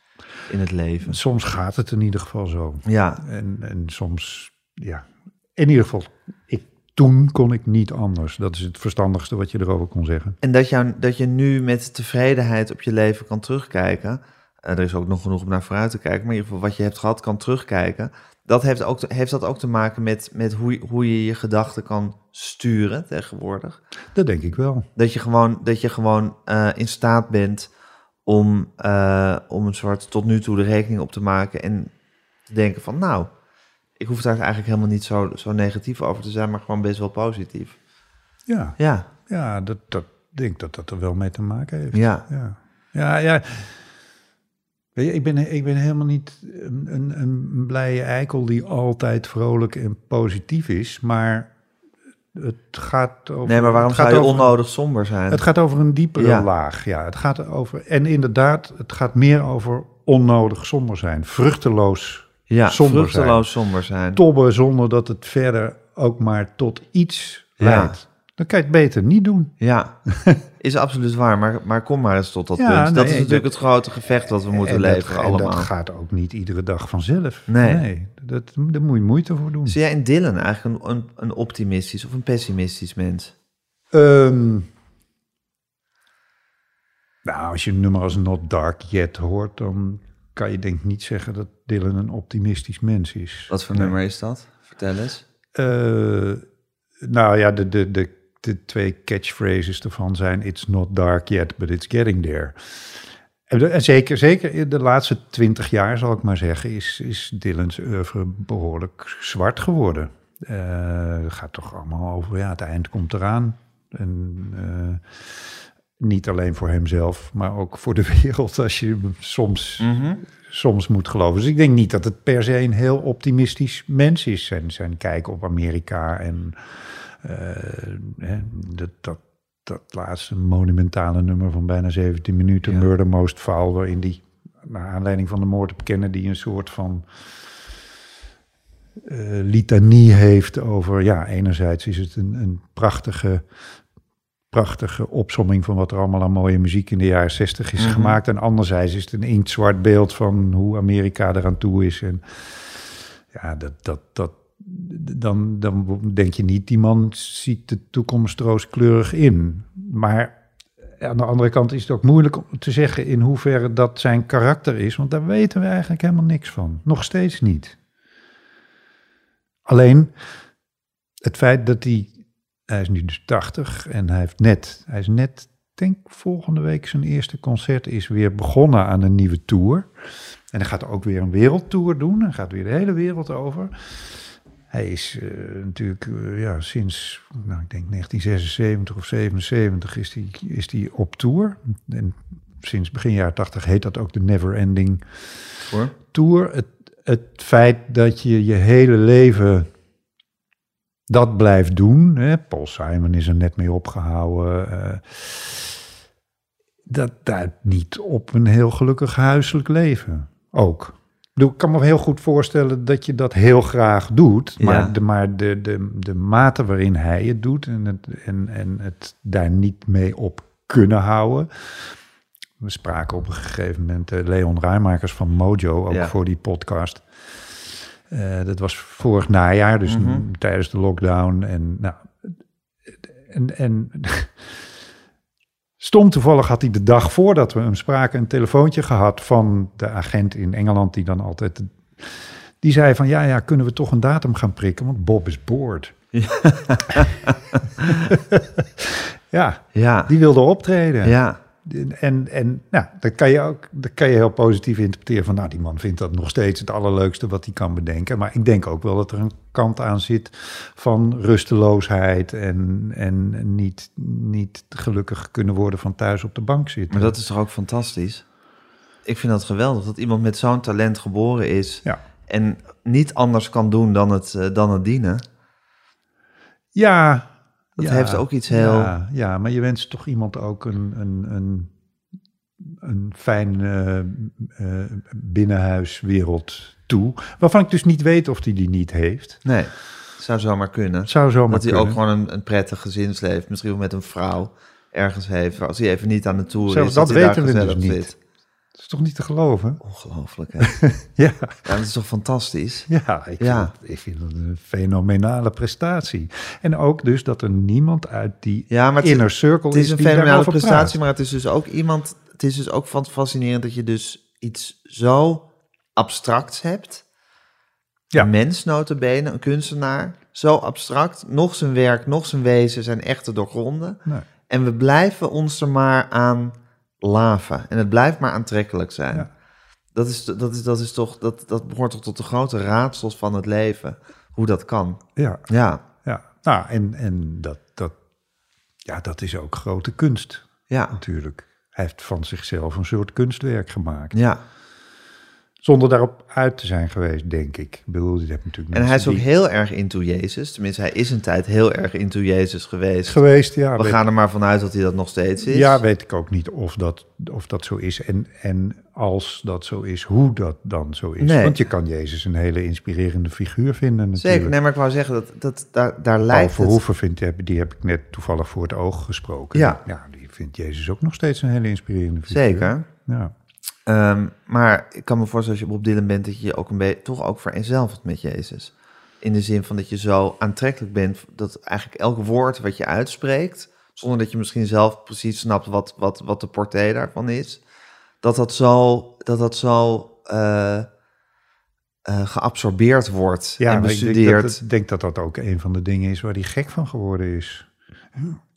[SPEAKER 1] in het leven.
[SPEAKER 2] Soms gaat het in ieder geval zo.
[SPEAKER 1] Ja,
[SPEAKER 2] En, en soms, ja. In ieder geval, ik, toen kon ik niet anders. Dat is het verstandigste wat je erover kon zeggen.
[SPEAKER 1] en dat, jou, dat je nu met tevredenheid op je leven kan terugkijken. eh, er is ook nog genoeg om naar vooruit te kijken, maar in ieder geval wat je hebt gehad kan terugkijken. Dat heeft, ook, heeft dat ook te maken met, met hoe, je- hoe je je gedachten kan sturen tegenwoordig?
[SPEAKER 2] Dat denk ik wel.
[SPEAKER 1] Dat je gewoon, dat je gewoon eh, in staat bent om, eh, om een soort tot nu toe de rekening op te maken en te denken van nou, ik hoef daar eigenlijk helemaal niet zo, zo negatief over te zijn, maar gewoon best wel positief.
[SPEAKER 2] Ja,
[SPEAKER 1] Ja,
[SPEAKER 2] ja dat, dat denk dat dat er wel mee te maken heeft.
[SPEAKER 1] ja,
[SPEAKER 2] Ja, ja, ja. Weet je, ik, ben, ik ben helemaal niet een, een, een blije eikel die altijd vrolijk en positief is, maar het gaat over...
[SPEAKER 1] Nee, maar waarom
[SPEAKER 2] gaat
[SPEAKER 1] zou je
[SPEAKER 2] over-
[SPEAKER 1] onnodig somber zijn?
[SPEAKER 2] Het gaat over een diepere
[SPEAKER 1] Ja.
[SPEAKER 2] laag, ja. Het gaat over, en inderdaad, het gaat meer over onnodig somber zijn. Vruchteloos
[SPEAKER 1] ja,
[SPEAKER 2] somber
[SPEAKER 1] vruchteloos somber zijn.
[SPEAKER 2] tobben zonder dat het verder ook maar tot iets
[SPEAKER 1] Ja.
[SPEAKER 2] leidt. Dan kan je het beter niet doen.
[SPEAKER 1] Ja, is absoluut waar. Maar, maar kom maar eens tot dat
[SPEAKER 2] Ja,
[SPEAKER 1] punt. dat
[SPEAKER 2] nee,
[SPEAKER 1] is natuurlijk
[SPEAKER 2] dat-
[SPEAKER 1] het grote gevecht dat we moeten
[SPEAKER 2] En dat-
[SPEAKER 1] leveren
[SPEAKER 2] en
[SPEAKER 1] allemaal.
[SPEAKER 2] dat gaat ook niet iedere dag vanzelf.
[SPEAKER 1] Nee.
[SPEAKER 2] dat, daar moet je moeite voor doen.
[SPEAKER 1] Zie jij in Dylan eigenlijk een, een, een optimistisch of een pessimistisch mens?
[SPEAKER 2] Ehm, nou, als je een nummer als Not Dark Yet hoort, dan kan je denk ik niet zeggen dat Dylan een optimistisch mens is.
[SPEAKER 1] Wat voor
[SPEAKER 2] Nee.
[SPEAKER 1] nummer is dat? Vertel eens.
[SPEAKER 2] Eh, nou ja, de, de, de, de twee catchphrases ervan zijn... It's not dark yet, but it's getting there. En, zeker, zeker in de laatste twintig jaar, zal ik maar zeggen... is, is Dylan's oeuvre behoorlijk zwart geworden. Eh, het gaat toch allemaal over, ja, het eind komt eraan. En eh, niet alleen voor hemzelf, maar ook voor de wereld... als je soms
[SPEAKER 1] Mhm.
[SPEAKER 2] soms moet geloven. Dus ik denk niet dat het per se een heel optimistisch mens is. Zijn, zijn kijk op Amerika en hè, dat, dat, dat laatste monumentale nummer van bijna 17 minuten,
[SPEAKER 1] Ja.
[SPEAKER 2] Murder Most Foul, waarin die naar aanleiding van de moord op Kennedy een soort van eh, litanie heeft over, ja, enerzijds is het een, een prachtige prachtige opsomming van wat er allemaal aan mooie muziek in de jaren 60 is
[SPEAKER 1] Mhm.
[SPEAKER 2] gemaakt. En anderzijds is het een inktzwart beeld van hoe Amerika eraan toe is. En ja, dat, dat, dat, dan, dan denk je niet, die man ziet de toekomst rooskleurig in. Maar aan de andere kant is het ook moeilijk om te zeggen in hoeverre dat zijn karakter is. Want daar weten we eigenlijk helemaal niks van. Nog steeds niet. Alleen het feit dat hij hij is nu dus 80 en hij heeft net, hij is net, denk volgende week zijn eerste concert is weer begonnen aan een nieuwe tour. En hij gaat ook weer een wereldtour doen. Hij gaat weer de hele wereld over. Hij is eh, natuurlijk eh, ja, sinds, nou, ik denk 1976 of 77 is hij is die op tour. En sinds begin jaren 80 heet dat ook de Never Ending
[SPEAKER 1] Hoor.
[SPEAKER 2] Tour. Het, het feit dat je je hele leven dat blijft doen. Hè? Paul Simon is er net mee opgehouden. eh, dat duidt niet op een heel gelukkig huiselijk leven. Ook. Ik bedoel, Ik kan me heel goed voorstellen dat je dat heel graag doet.
[SPEAKER 1] Ja.
[SPEAKER 2] Maar, de, maar de, de, de mate waarin hij het doet en het, en, en het daar niet mee op kunnen houden. We spraken op een gegeven moment eh, Leon Rijmakers van Mojo, ook
[SPEAKER 1] Ja.
[SPEAKER 2] voor die podcast. Eh, dat was vorig najaar, dus
[SPEAKER 1] Mhm.
[SPEAKER 2] tijdens de lockdown. En, nou, en, en stom toevallig had hij de dag voordat we hem spraken een telefoontje gehad van de agent in Engeland die dan altijd... Die zei van, ja, ja, kunnen we toch een datum gaan prikken, want Bob is bored. ja,
[SPEAKER 1] Ja,
[SPEAKER 2] die wilde optreden.
[SPEAKER 1] ja.
[SPEAKER 2] En, en nou, dat kan je ook dat kan je heel positief interpreteren van, nou, die man vindt dat nog steeds het allerleukste wat hij kan bedenken. Maar ik denk ook wel dat er een kant aan zit van rusteloosheid en, en niet, niet gelukkig kunnen worden van thuis op de bank zitten.
[SPEAKER 1] Maar dat is toch ook fantastisch? Ik vind dat geweldig dat iemand met zo'n talent geboren is
[SPEAKER 2] Ja.
[SPEAKER 1] en niet anders kan doen dan het, eh, dan het dienen.
[SPEAKER 2] Ja.
[SPEAKER 1] Dat
[SPEAKER 2] ja,
[SPEAKER 1] heeft ook iets heel-
[SPEAKER 2] Ja, ja, maar je wenst toch iemand ook een, een, een, een fijn eh, eh, binnenhuiswereld toe. Waarvan ik dus niet weet of hij die niet heeft.
[SPEAKER 1] Nee, zou zomaar kunnen.
[SPEAKER 2] Zou zomaar
[SPEAKER 1] dat hij
[SPEAKER 2] kunnen.
[SPEAKER 1] ook gewoon een, een prettig gezinsleven, misschien wel met een vrouw ergens heeft. Als hij even niet aan de tour
[SPEAKER 2] Zelfs
[SPEAKER 1] is,
[SPEAKER 2] dat
[SPEAKER 1] hij daar
[SPEAKER 2] weten we dus niet.
[SPEAKER 1] zit.
[SPEAKER 2] Dat is toch niet te geloven?
[SPEAKER 1] Ongelooflijk, hè?
[SPEAKER 2] Ja,
[SPEAKER 1] ja, dat is toch fantastisch?
[SPEAKER 2] ja, ik,
[SPEAKER 1] Ja.
[SPEAKER 2] Vind, ik vind dat een fenomenale prestatie. En ook dus dat er niemand uit die
[SPEAKER 1] Ja, maar het,
[SPEAKER 2] inner circle
[SPEAKER 1] het is een fenomenale prestatie,
[SPEAKER 2] praat.
[SPEAKER 1] maar het is dus ook iemand... Het is dus ook van fascinerend dat je dus iets zo abstracts hebt.
[SPEAKER 2] Ja.
[SPEAKER 1] Een mens, notabene, een kunstenaar. Zo abstract. Nog zijn werk, nog zijn wezen zijn echte doorgronden.
[SPEAKER 2] Nee.
[SPEAKER 1] En we blijven ons er maar aan laven. En het blijft maar aantrekkelijk zijn.
[SPEAKER 2] Ja.
[SPEAKER 1] Dat, is, dat, is, dat is toch... Dat, dat behoort toch tot de grote raadsels van het leven. Hoe dat kan.
[SPEAKER 2] Ja,
[SPEAKER 1] Ja,
[SPEAKER 2] ja. Nou, en, en dat, dat, ja, dat is ook grote kunst
[SPEAKER 1] ja,
[SPEAKER 2] natuurlijk. Hij heeft van zichzelf een soort kunstwerk gemaakt.
[SPEAKER 1] ja.
[SPEAKER 2] Zonder daarop uit te zijn geweest, denk ik. Ik bedoel, dit heb natuurlijk
[SPEAKER 1] En hij is ook
[SPEAKER 2] die-
[SPEAKER 1] heel erg into Jezus. Tenminste, hij is een tijd heel erg into Jezus geweest.
[SPEAKER 2] geweest. Ja,
[SPEAKER 1] We
[SPEAKER 2] weet-
[SPEAKER 1] gaan er maar vanuit dat hij dat nog steeds is.
[SPEAKER 2] ja, weet ik ook niet of dat, of dat zo is. En, en als dat zo is, hoe dat dan zo is.
[SPEAKER 1] Nee.
[SPEAKER 2] Want je kan Jezus een hele inspirerende figuur vinden natuurlijk.
[SPEAKER 1] Zeker, nee, maar ik wou zeggen, dat, dat, daar, daar
[SPEAKER 2] Paul
[SPEAKER 1] lijkt het...
[SPEAKER 2] Verhoeven vindt, die heb- die heb ik net toevallig voor het oog gesproken.
[SPEAKER 1] Ja.
[SPEAKER 2] die vindt Jezus ook nog steeds een hele inspirerende figuur.
[SPEAKER 1] Zeker.
[SPEAKER 2] Ja.
[SPEAKER 1] Ehm, maar ik kan me voorstellen, als je op Dylan bent, dat je je ook een beetje toch ook vereenzelvigt met Jezus. In de zin van dat je zo aantrekkelijk bent dat eigenlijk elk woord wat je uitspreekt, zonder dat je misschien zelf precies snapt wat, wat, wat de portée daarvan is, dat dat zo, dat dat zo eh, eh, geabsorbeerd wordt
[SPEAKER 2] Ja,
[SPEAKER 1] en
[SPEAKER 2] maar ik denk
[SPEAKER 1] bestudeerd.
[SPEAKER 2] dat, ik denk dat dat ook een van de dingen is waar hij gek van geworden is.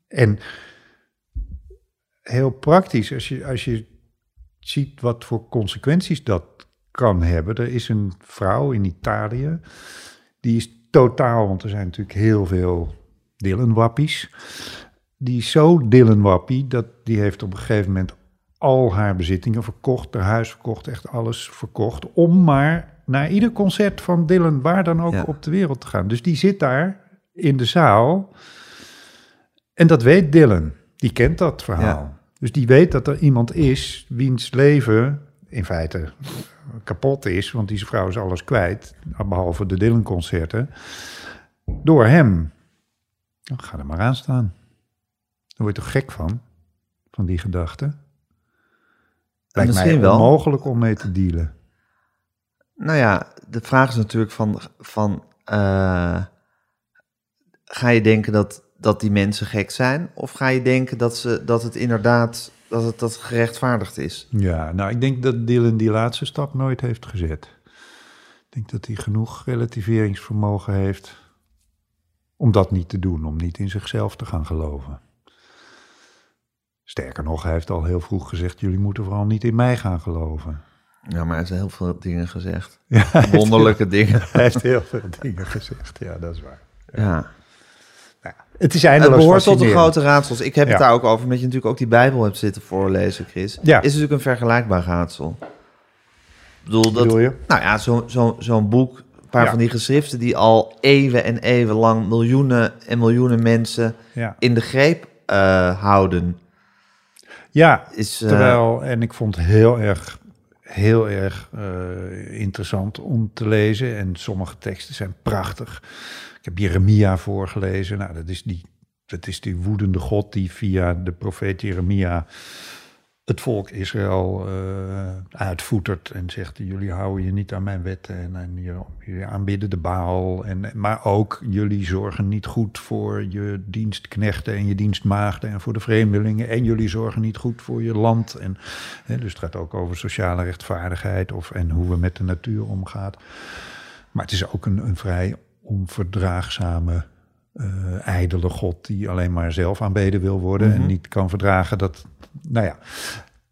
[SPEAKER 2] En heel praktisch, als je, als je ziet wat voor consequenties dat kan hebben. Er is een vrouw in Italië, die is totaal, want er zijn natuurlijk heel veel Dylan-wappies. Die is zo Dylan-wappie, dat die heeft op een gegeven moment al haar bezittingen verkocht, haar huis verkocht, echt alles verkocht, om maar naar ieder concert van Dylan, waar dan ook
[SPEAKER 1] Ja.
[SPEAKER 2] op de wereld te gaan. Dus die zit daar in de zaal en dat weet Dylan. Die kent dat verhaal.
[SPEAKER 1] Ja.
[SPEAKER 2] Dus die weet dat er iemand is wiens leven in feite kapot is, want die vrouw is alles kwijt, behalve de Dylan-concerten, door hem. Dan ga er maar aan staan. Daar word je toch gek van, van die gedachte? Lijkt mij
[SPEAKER 1] misschien wel.
[SPEAKER 2] onmogelijk om mee te dealen.
[SPEAKER 1] Nou ja, de vraag is natuurlijk van, van eh, ga je denken dat, dat die mensen gek zijn? Of ga je denken dat, ze, dat het inderdaad dat het, dat gerechtvaardigd is?
[SPEAKER 2] Ja, nou, ik denk dat Dylan die laatste stap nooit heeft gezet. Ik denk dat hij genoeg relativeringsvermogen heeft om dat niet te doen, om niet in zichzelf te gaan geloven. Sterker nog, hij heeft al heel vroeg gezegd: jullie moeten vooral niet in mij gaan geloven.
[SPEAKER 1] Ja, maar hij heeft heel veel dingen gezegd.
[SPEAKER 2] Ja,
[SPEAKER 1] Wonderlijke dingen.
[SPEAKER 2] Hij heeft heel veel dingen gezegd, ja, dat is waar.
[SPEAKER 1] Ja.
[SPEAKER 2] Het is
[SPEAKER 1] Het
[SPEAKER 2] eindeloos
[SPEAKER 1] behoort tot de grote raadsels. Ik heb het daar ook over, omdat je natuurlijk ook die Bijbel hebt zitten voorlezen, Chris.
[SPEAKER 2] Ja.
[SPEAKER 1] Is natuurlijk een vergelijkbaar raadsel. Ik bedoel, dat,
[SPEAKER 2] je?
[SPEAKER 1] Nou ja, zo- zo- zo'n boek, een paar
[SPEAKER 2] Ja.
[SPEAKER 1] van die geschriften die al eeuwen en eeuwen lang miljoenen en miljoenen mensen
[SPEAKER 2] Ja,
[SPEAKER 1] in de greep eh, houden.
[SPEAKER 2] ja
[SPEAKER 1] Is, eh,
[SPEAKER 2] Terwijl, en ik vond het heel erg, heel erg eh, interessant om te lezen. En sommige teksten zijn prachtig. Ik heb Jeremia voorgelezen. Nou, dat is die, dat is die woedende God die via de profeet Jeremia het volk Israël uitvoetert en zegt: Jullie houden je niet aan mijn wetten en, en jullie aanbidden de Baal. En, maar ook jullie zorgen niet goed voor je dienstknechten en je dienstmaagden en voor de vreemdelingen. En jullie zorgen niet goed voor je land. En, hè, dus het gaat ook over sociale rechtvaardigheid of, en hoe we met de natuur omgaan. Maar het is ook een, een vrij onverdraagzame, eh ijdele God die alleen maar zelf aanbeden wil worden en niet kan verdragen dat, nou ja.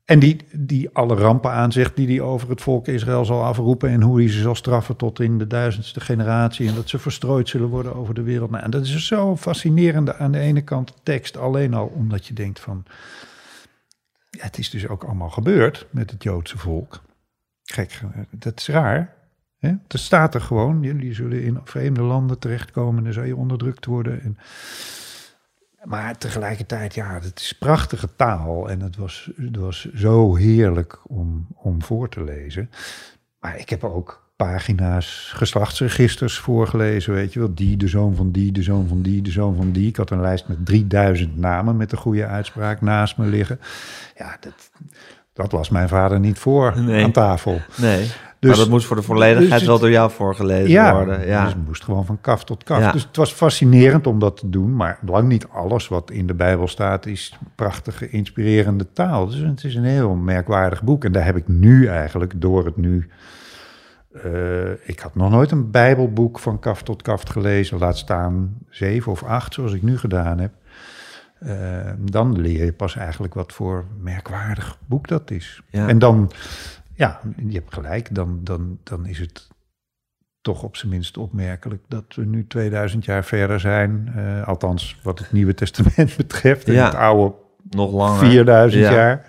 [SPEAKER 2] En die, die alle rampen aanzegt die hij over het volk Israël zal afroepen en hoe hij ze zal straffen tot in de duizendste generatie en dat ze verstrooid zullen worden over de wereld. Nou, en dat is zo fascinerende aan de ene kant tekst alleen al omdat je denkt van, ja, het is dus ook allemaal gebeurd met het Joodse volk. Gek, dat is raar. Hè? Er staat er gewoon, jullie zullen in vreemde landen terechtkomen en dan zal je onderdrukt worden. En, maar tegelijkertijd, ja, het is prachtige taal en het was, het was zo heerlijk om, om voor te lezen. Maar ik heb ook pagina's geslachtsregisters voorgelezen, weet je wel. Die, de zoon van die, de zoon van die, de zoon van die. Ik had een lijst met 3000 namen met de goede uitspraak naast me liggen. Ja, dat, dat las mijn vader niet voor
[SPEAKER 1] Nee.
[SPEAKER 2] aan tafel.
[SPEAKER 1] Nee,
[SPEAKER 2] Dus-
[SPEAKER 1] maar dat moest voor de volledigheid
[SPEAKER 2] dus het-
[SPEAKER 1] wel door jou voorgelezen
[SPEAKER 2] Ja,
[SPEAKER 1] worden. Ja.
[SPEAKER 2] dus het moest gewoon van kaf tot kaf.
[SPEAKER 1] Ja.
[SPEAKER 2] Dus het was fascinerend om dat te doen, maar lang niet alles wat in de Bijbel staat is prachtige, inspirerende taal. Dus het is een heel merkwaardig boek. En daar heb ik nu eigenlijk, door het nu... eh, ik had nog nooit een Bijbelboek van kaf tot kaf gelezen, laat staan zeven of acht, zoals ik nu gedaan heb. Eh, dan leer je pas eigenlijk wat voor merkwaardig boek dat is.
[SPEAKER 1] Ja.
[SPEAKER 2] En dan, ja, je hebt gelijk, dan, dan, dan is het toch op zijn minst opmerkelijk dat we nu 2000 jaar verder zijn. eh, althans, wat het Nieuwe Testament betreft. En
[SPEAKER 1] Ja.
[SPEAKER 2] het oude
[SPEAKER 1] Nog langer.
[SPEAKER 2] 4000
[SPEAKER 1] Ja.
[SPEAKER 2] jaar.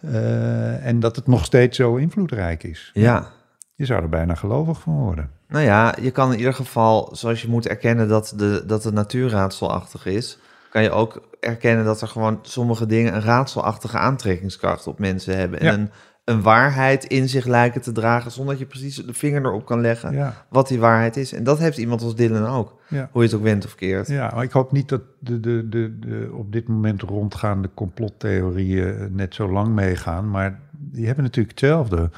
[SPEAKER 2] Eh, en dat het nog steeds zo invloedrijk is.
[SPEAKER 1] Ja,
[SPEAKER 2] Je zou er bijna gelovig van worden.
[SPEAKER 1] Nou ja, je kan in ieder geval, zoals je moet erkennen dat de, dat het natuurraadselachtig is, kan je ook erkennen dat er gewoon sommige dingen een raadselachtige aantrekkingskracht op mensen hebben. En
[SPEAKER 2] Ja.
[SPEAKER 1] een, een waarheid in zich lijken te dragen zonder dat je precies de vinger erop kan leggen
[SPEAKER 2] Ja,
[SPEAKER 1] wat die waarheid is. En dat heeft iemand als Dylan ook,
[SPEAKER 2] ja.
[SPEAKER 1] hoe je het ook went of keert.
[SPEAKER 2] Ja, maar ik hoop niet dat de, de, de, de op dit moment rondgaande complottheorieën eh, net zo lang meegaan. Maar die hebben natuurlijk hetzelfde.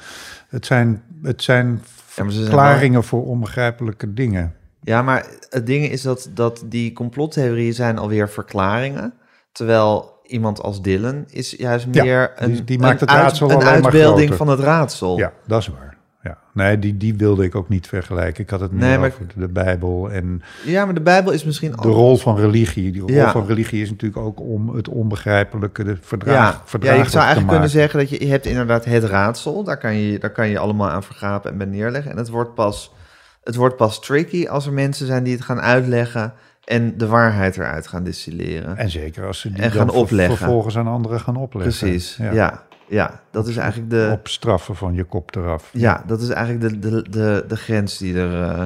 [SPEAKER 2] Het zijn, het zijn
[SPEAKER 1] Ja, maar ze zijn
[SPEAKER 2] verklaringen voor onbegrijpelijke dingen.
[SPEAKER 1] Ja, maar het ding is dat, dat die complottheorieën zijn alweer verklaringen. Terwijl iemand als Dylan is juist meer
[SPEAKER 2] die-
[SPEAKER 1] een,
[SPEAKER 2] die maakt
[SPEAKER 1] een
[SPEAKER 2] het raadsel
[SPEAKER 1] een
[SPEAKER 2] alleen maar
[SPEAKER 1] uitbeelding van het raadsel.
[SPEAKER 2] Ja, dat is waar. Ja. Nee, die, die wilde ik ook niet vergelijken. Ik had het meer
[SPEAKER 1] Nee, maar-
[SPEAKER 2] over de Bijbel en
[SPEAKER 1] Ja, maar de Bijbel is misschien
[SPEAKER 2] de rol van religie. Die rol
[SPEAKER 1] Ja.
[SPEAKER 2] van religie is natuurlijk ook om het onbegrijpelijke, de verdraag,
[SPEAKER 1] Ja, ja,
[SPEAKER 2] verdraaglijk
[SPEAKER 1] zou eigenlijk kunnen zeggen dat je, je hebt inderdaad het raadsel. Daar kan, je, daar kan je allemaal aan vergapen en bij neerleggen. En het wordt, pas, het wordt pas tricky als er mensen zijn die het gaan uitleggen... en de waarheid eruit gaan distilleren.
[SPEAKER 2] En zeker als ze die
[SPEAKER 1] En gaan opleggen.
[SPEAKER 2] vervolgens aan anderen gaan opleggen.
[SPEAKER 1] Precies, ja. ja. dat is eigenlijk de...
[SPEAKER 2] Op straffen van je kop eraf.
[SPEAKER 1] Ja, dat is eigenlijk de, de, de, de grens die er eh,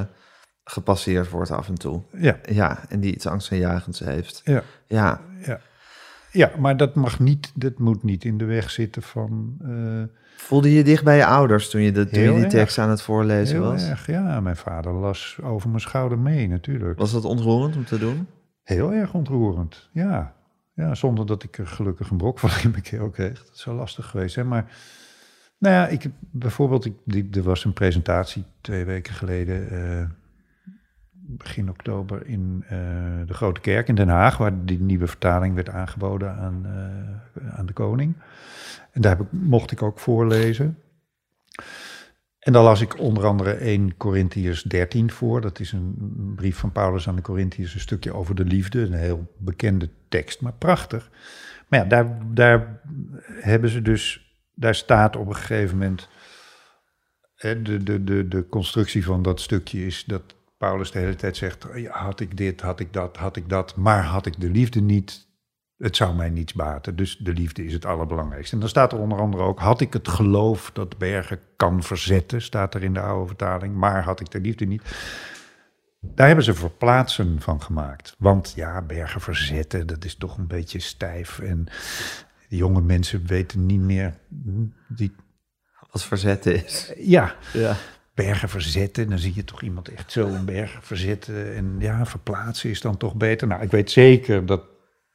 [SPEAKER 1] gepasseerd wordt af en toe.
[SPEAKER 2] Ja,
[SPEAKER 1] Ja, en die iets angstaanjagends heeft.
[SPEAKER 2] ja,
[SPEAKER 1] Ja,
[SPEAKER 2] ja. Maar dat mag niet, dat moet niet in de weg zitten van... eh,
[SPEAKER 1] voelde je dicht bij je ouders toen je, de, toen je
[SPEAKER 2] Heel
[SPEAKER 1] die
[SPEAKER 2] erg.
[SPEAKER 1] tekst aan het voorlezen
[SPEAKER 2] heel
[SPEAKER 1] was?
[SPEAKER 2] erg, ja. Mijn vader las over mijn schouder mee natuurlijk.
[SPEAKER 1] Was dat ontroerend om te doen?
[SPEAKER 2] Heel erg ontroerend, ja. Ja, zonder dat ik er gelukkig een brok van in mijn keel kreeg. Dat is zo lastig geweest, hè. Maar, nou ja, ik, bijvoorbeeld, ik, die, er was een presentatie twee weken geleden... eh, begin oktober in eh, de Grote Kerk in Den Haag... waar die nieuwe vertaling werd aangeboden aan, eh, aan de koning. En daar heb ik, mocht ik ook voorlezen. En dan las ik onder andere 1 Corinthiërs 13 voor. Dat is een brief van Paulus aan de Corinthiërs, een stukje over de liefde. Een heel bekende tekst, maar prachtig. Maar ja, daar, daar hebben ze dus, daar staat op een gegeven moment... De, de, de, de constructie van dat stukje is dat Paulus de hele tijd zegt... Ja, had ik dit, had ik dat, had ik dat, maar had ik de liefde niet... Het zou mij niets baten, dus de liefde is het allerbelangrijkste. En dan staat er onder andere ook... had ik het geloof dat bergen kan verzetten... staat er in de oude vertaling, maar had ik de liefde niet... Daar hebben ze verplaatsen van gemaakt. Want ja, bergen verzetten, dat is toch een beetje stijf. En die jonge mensen weten niet meer... hm, Die,
[SPEAKER 1] Wat verzetten is.
[SPEAKER 2] ja,
[SPEAKER 1] Ja.
[SPEAKER 2] Bergen verzetten. Dan zie je toch iemand echt zo een berg verzetten. En ja, verplaatsen is dan toch beter. Nou, ik weet zeker dat,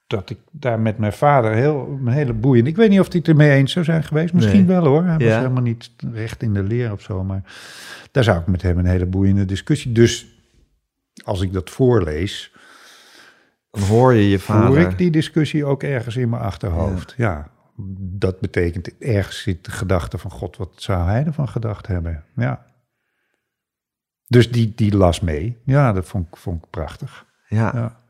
[SPEAKER 2] dat ik daar met mijn vader heel, een hele boeiend... Ik weet niet of hij het ermee eens zou zijn geweest. Misschien
[SPEAKER 1] Nee.
[SPEAKER 2] wel hoor. Hij was
[SPEAKER 1] Ja.
[SPEAKER 2] helemaal niet recht in de leer of zo. Maar daar zou ik met hem een hele boeiende discussie... Dus als ik dat voorlees,
[SPEAKER 1] hoor je je vader.
[SPEAKER 2] voer ik die discussie ook ergens in mijn achterhoofd. Ja. dat betekent ergens zit de gedachte van God, wat zou hij ervan gedacht hebben? Ja. Dus die, die las mee. Ja, dat vond ik, vond ik prachtig.
[SPEAKER 1] Ja. ja.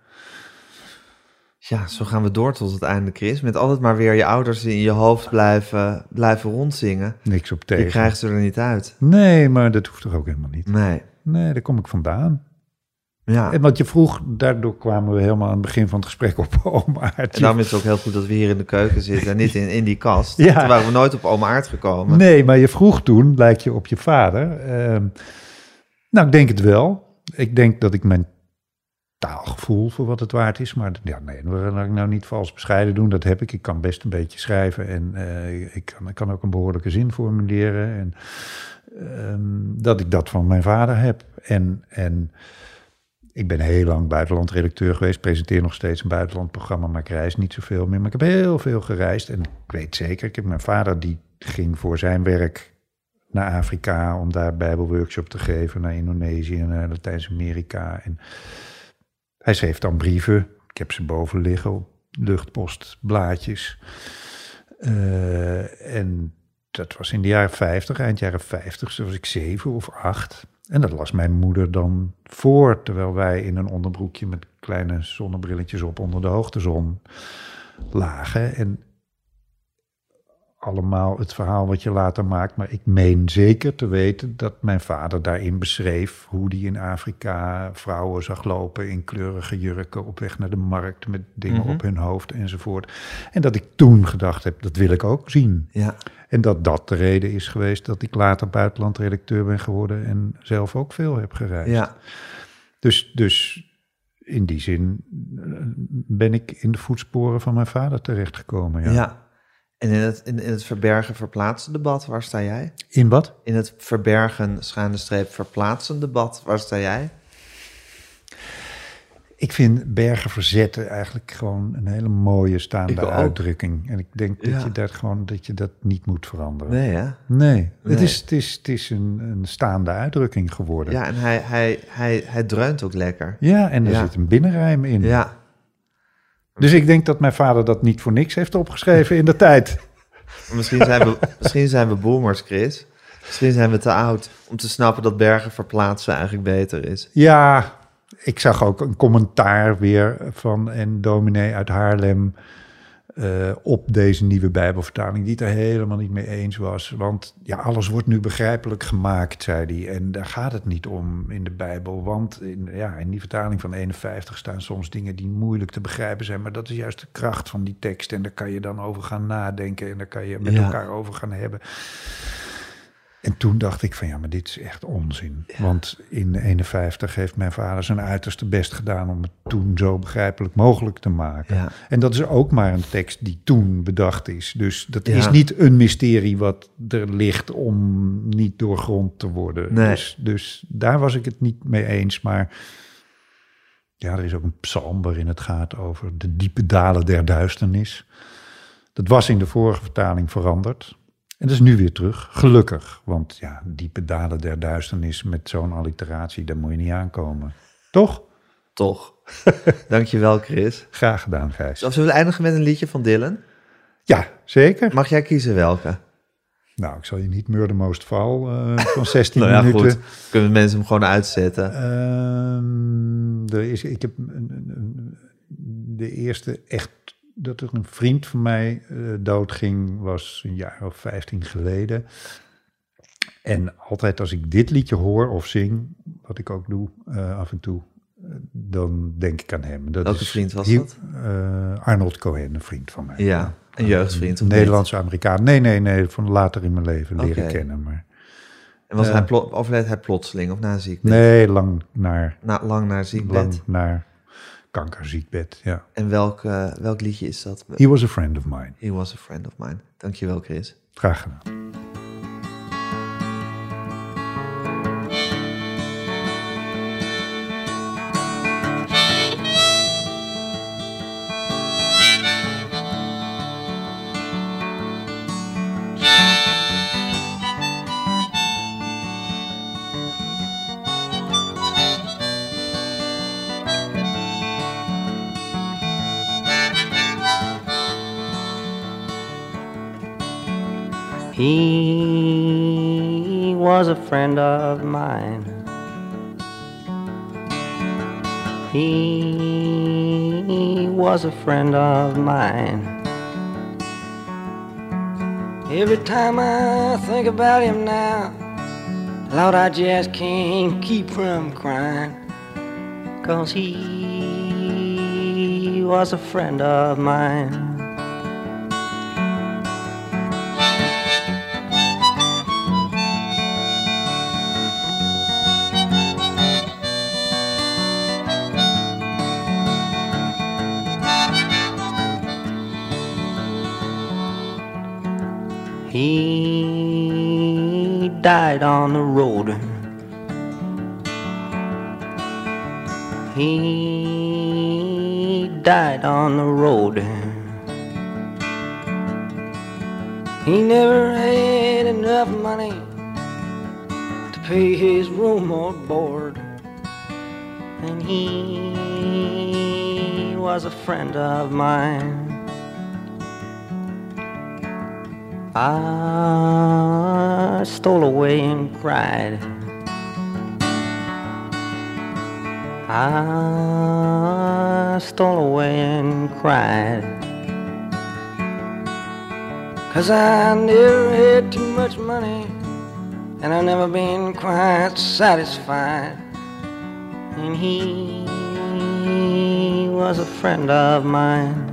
[SPEAKER 2] Ja.
[SPEAKER 1] zo gaan we door tot het einde, Chris. Met altijd maar weer je ouders in je hoofd blijven, blijven rondzingen.
[SPEAKER 2] Niks op tegen.
[SPEAKER 1] Je krijgt ze er niet uit.
[SPEAKER 2] Nee, maar dat hoeft toch ook helemaal niet.
[SPEAKER 1] Nee.
[SPEAKER 2] Nee, daar kom ik vandaan.
[SPEAKER 1] Ja.
[SPEAKER 2] En wat je vroeg, daardoor kwamen we helemaal aan het begin van het gesprek op oom Aart.
[SPEAKER 1] En daarom is het ook heel goed dat we hier in de keuken zitten en niet in, in die kast.
[SPEAKER 2] Ja.
[SPEAKER 1] Toen waren we nooit op oma Aard gekomen.
[SPEAKER 2] Nee, maar je vroeg toen, lijkt je op je vader. Ehm, nou, ik denk het wel. Ik denk dat ik mijn taalgevoel voor wat het waard is. Maar ja, nee, laat ik nou niet vals bescheiden doen. Dat heb ik. Ik kan best een beetje schrijven en eh, ik, kan, ik kan ook een behoorlijke zin formuleren. En ehm, dat ik dat van mijn vader heb. En, en ik ben heel lang buitenlandredacteur geweest. Presenteer nog steeds een buitenlandprogramma, maar ik reis niet zoveel meer. Maar ik heb heel veel gereisd. En ik weet zeker, ik heb mijn vader die ging voor zijn werk naar Afrika om daar bijbelworkshop te geven, naar Indonesië en naar Latijns-Amerika. En hij schreef dan brieven. Ik heb ze boven liggen op luchtpostblaadjes. Uh, en dat was in de jaren 50, eind jaren 50, zo was ik zeven of acht. En dat las mijn moeder dan voor, terwijl wij in een onderbroekje met kleine zonnebrilletjes op onder de hoogtezon lagen. En allemaal het verhaal wat je later maakt. Maar ik meen zeker te weten dat mijn vader daarin beschreef hoe die in Afrika vrouwen zag lopen in kleurige jurken op weg naar de markt met dingen
[SPEAKER 1] Mhm.
[SPEAKER 2] op hun hoofd enzovoort. En dat ik toen gedacht heb, dat wil ik ook zien.
[SPEAKER 1] Ja.
[SPEAKER 2] En dat dat de reden is geweest dat ik later buitenlandredacteur ben geworden en zelf ook veel heb gereisd.
[SPEAKER 1] Ja.
[SPEAKER 2] Dus, dus in die zin eh, ben ik in de voetsporen van mijn vader terechtgekomen. Ja.
[SPEAKER 1] ja. En in het, in, in het verbergen verplaatsen debat, waar sta jij?
[SPEAKER 2] In wat?
[SPEAKER 1] In het verbergen, schuine streep, verplaatsen debat, waar sta jij?
[SPEAKER 2] Ik vind bergen verzetten eigenlijk gewoon een hele mooie staande uitdrukking. En ik denk
[SPEAKER 1] Ja.
[SPEAKER 2] dat, je dat gewoon, dat je dat niet moet veranderen.
[SPEAKER 1] Nee, hè?
[SPEAKER 2] Nee,
[SPEAKER 1] Nee.
[SPEAKER 2] Het, is, het, is, het is een, een staande uitdrukking geworden.
[SPEAKER 1] Ja, en hij, hij, hij, hij dreunt ook lekker.
[SPEAKER 2] Ja, en er
[SPEAKER 1] Ja.
[SPEAKER 2] zit een binnenrijm in.
[SPEAKER 1] Ja.
[SPEAKER 2] Dus ik denk dat mijn vader dat niet voor niks heeft opgeschreven in de tijd.
[SPEAKER 1] Misschien zijn, we, misschien zijn we boomers, Chris. Misschien zijn we te oud om te snappen dat bergen verplaatsen eigenlijk beter is.
[SPEAKER 2] Ja, ik zag ook een commentaar weer van een dominee uit Haarlem eh, op deze nieuwe Bijbelvertaling, die het er helemaal niet mee eens was. Want ja, alles wordt nu begrijpelijk gemaakt, zei hij. En daar gaat het niet om in de Bijbel. Want in, ja, in die vertaling van 51 staan soms dingen die moeilijk te begrijpen zijn. Maar dat is juist de kracht van die tekst. En daar kan je dan over gaan nadenken en daar kan je met
[SPEAKER 1] Ja.
[SPEAKER 2] elkaar over gaan hebben. En toen dacht ik van ja, maar dit is echt onzin. Want in 51 heeft mijn vader zijn uiterste best gedaan om het toen zo begrijpelijk mogelijk te maken.
[SPEAKER 1] Ja.
[SPEAKER 2] En dat is ook maar een tekst die toen bedacht is. Dus dat
[SPEAKER 1] Ja.
[SPEAKER 2] is niet een mysterie wat er ligt om niet doorgrond te worden.
[SPEAKER 1] Nee.
[SPEAKER 2] Dus, dus daar was ik het niet mee eens. Maar ja, er is ook een psalm waarin het gaat over de diepe dalen der duisternis. Dat was in de vorige vertaling veranderd. En dat is nu weer terug, gelukkig. Want ja, diepe dalen der duisternis met zo'n alliteratie, daar moet je niet aankomen. Toch?
[SPEAKER 1] Toch? Dankjewel, Chris.
[SPEAKER 2] Graag gedaan, Gijs.
[SPEAKER 1] Of zullen we eindigen met een liedje van Dylan?
[SPEAKER 2] Ja, zeker.
[SPEAKER 1] Mag jij kiezen welke?
[SPEAKER 2] Nou, ik zal je niet Murder Most Fall eh, van 16
[SPEAKER 1] nou ja,
[SPEAKER 2] minuten.
[SPEAKER 1] goed. Kunnen mensen hem gewoon uitzetten?
[SPEAKER 2] Ehm, er is, ik heb een, een- een- de eerste echt dat er een vriend van mij eh, doodging, was een jaar of 15 geleden. En altijd als ik dit liedje hoor of zing, wat ik ook doe eh, af en toe, eh, dan denk ik aan hem. Dat
[SPEAKER 1] Welke vriend was dat?
[SPEAKER 2] Arnold Cohen, een vriend van mij.
[SPEAKER 1] Ja, een jeugdvriend.
[SPEAKER 2] Een? Nederlandse Amerikaan. Nee, nee, nee, van later in mijn leven leren kennen. Maar
[SPEAKER 1] En was hij overleed hij plotseling of na een ziekbed?
[SPEAKER 2] nee, lang naar,
[SPEAKER 1] Na, lang naar ziekbed.
[SPEAKER 2] lang naar kankerziekbed, ja.
[SPEAKER 1] En welk, eh, welk liedje is dat?
[SPEAKER 2] He was a friend of mine.
[SPEAKER 1] He was a friend of mine. Dankjewel, Chris.
[SPEAKER 2] Graag gedaan.
[SPEAKER 3] Friend of mine. He was a friend of mine. Every time I think about him now, Lord, I just can't keep from crying. Cause he was a friend of mine. Died on the road. He died on the road. He never had enough money to pay his room or board. And he was a friend of mine. I stole away and cried. I stole away and cried. Cause I never had too much money, and I've never been quite satisfied. And he was a friend of mine.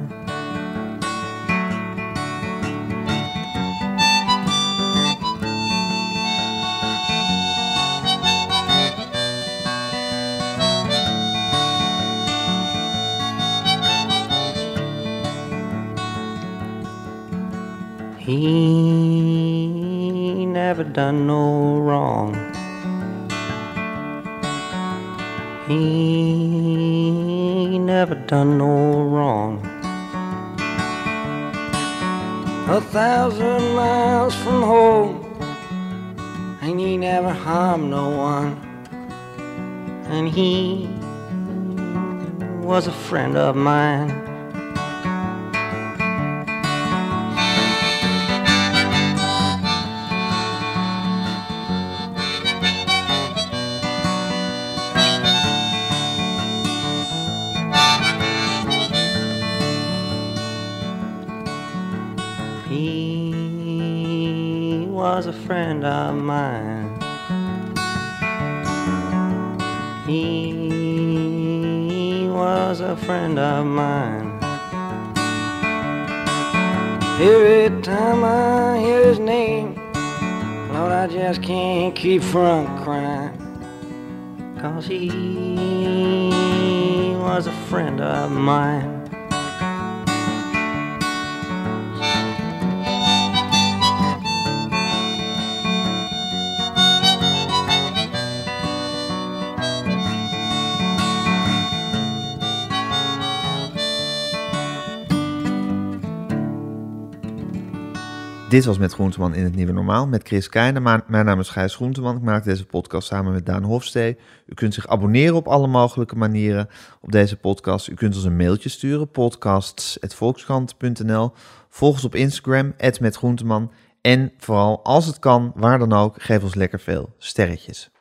[SPEAKER 3] Done no wrong. He never done no wrong. A thousand miles from home, and he never harmed no one. And he was a friend of mine. Friend of mine. Every time I hear his name, Lord, I just can't keep from crying. Cause he was a friend of mine.
[SPEAKER 1] Dit was Met Groenteman in het Nieuwe Normaal met Chris Keijnen. Mijn naam is Gijs Groenteman. Ik maak deze podcast samen met Daan Hofstee. U kunt zich abonneren op alle mogelijke manieren op deze podcast. U kunt ons een mailtje sturen, podcasts.volkskrant.nl. Volg ons op Instagram, @metgroenteman. En vooral, als het kan, waar dan ook, geef ons lekker veel sterretjes.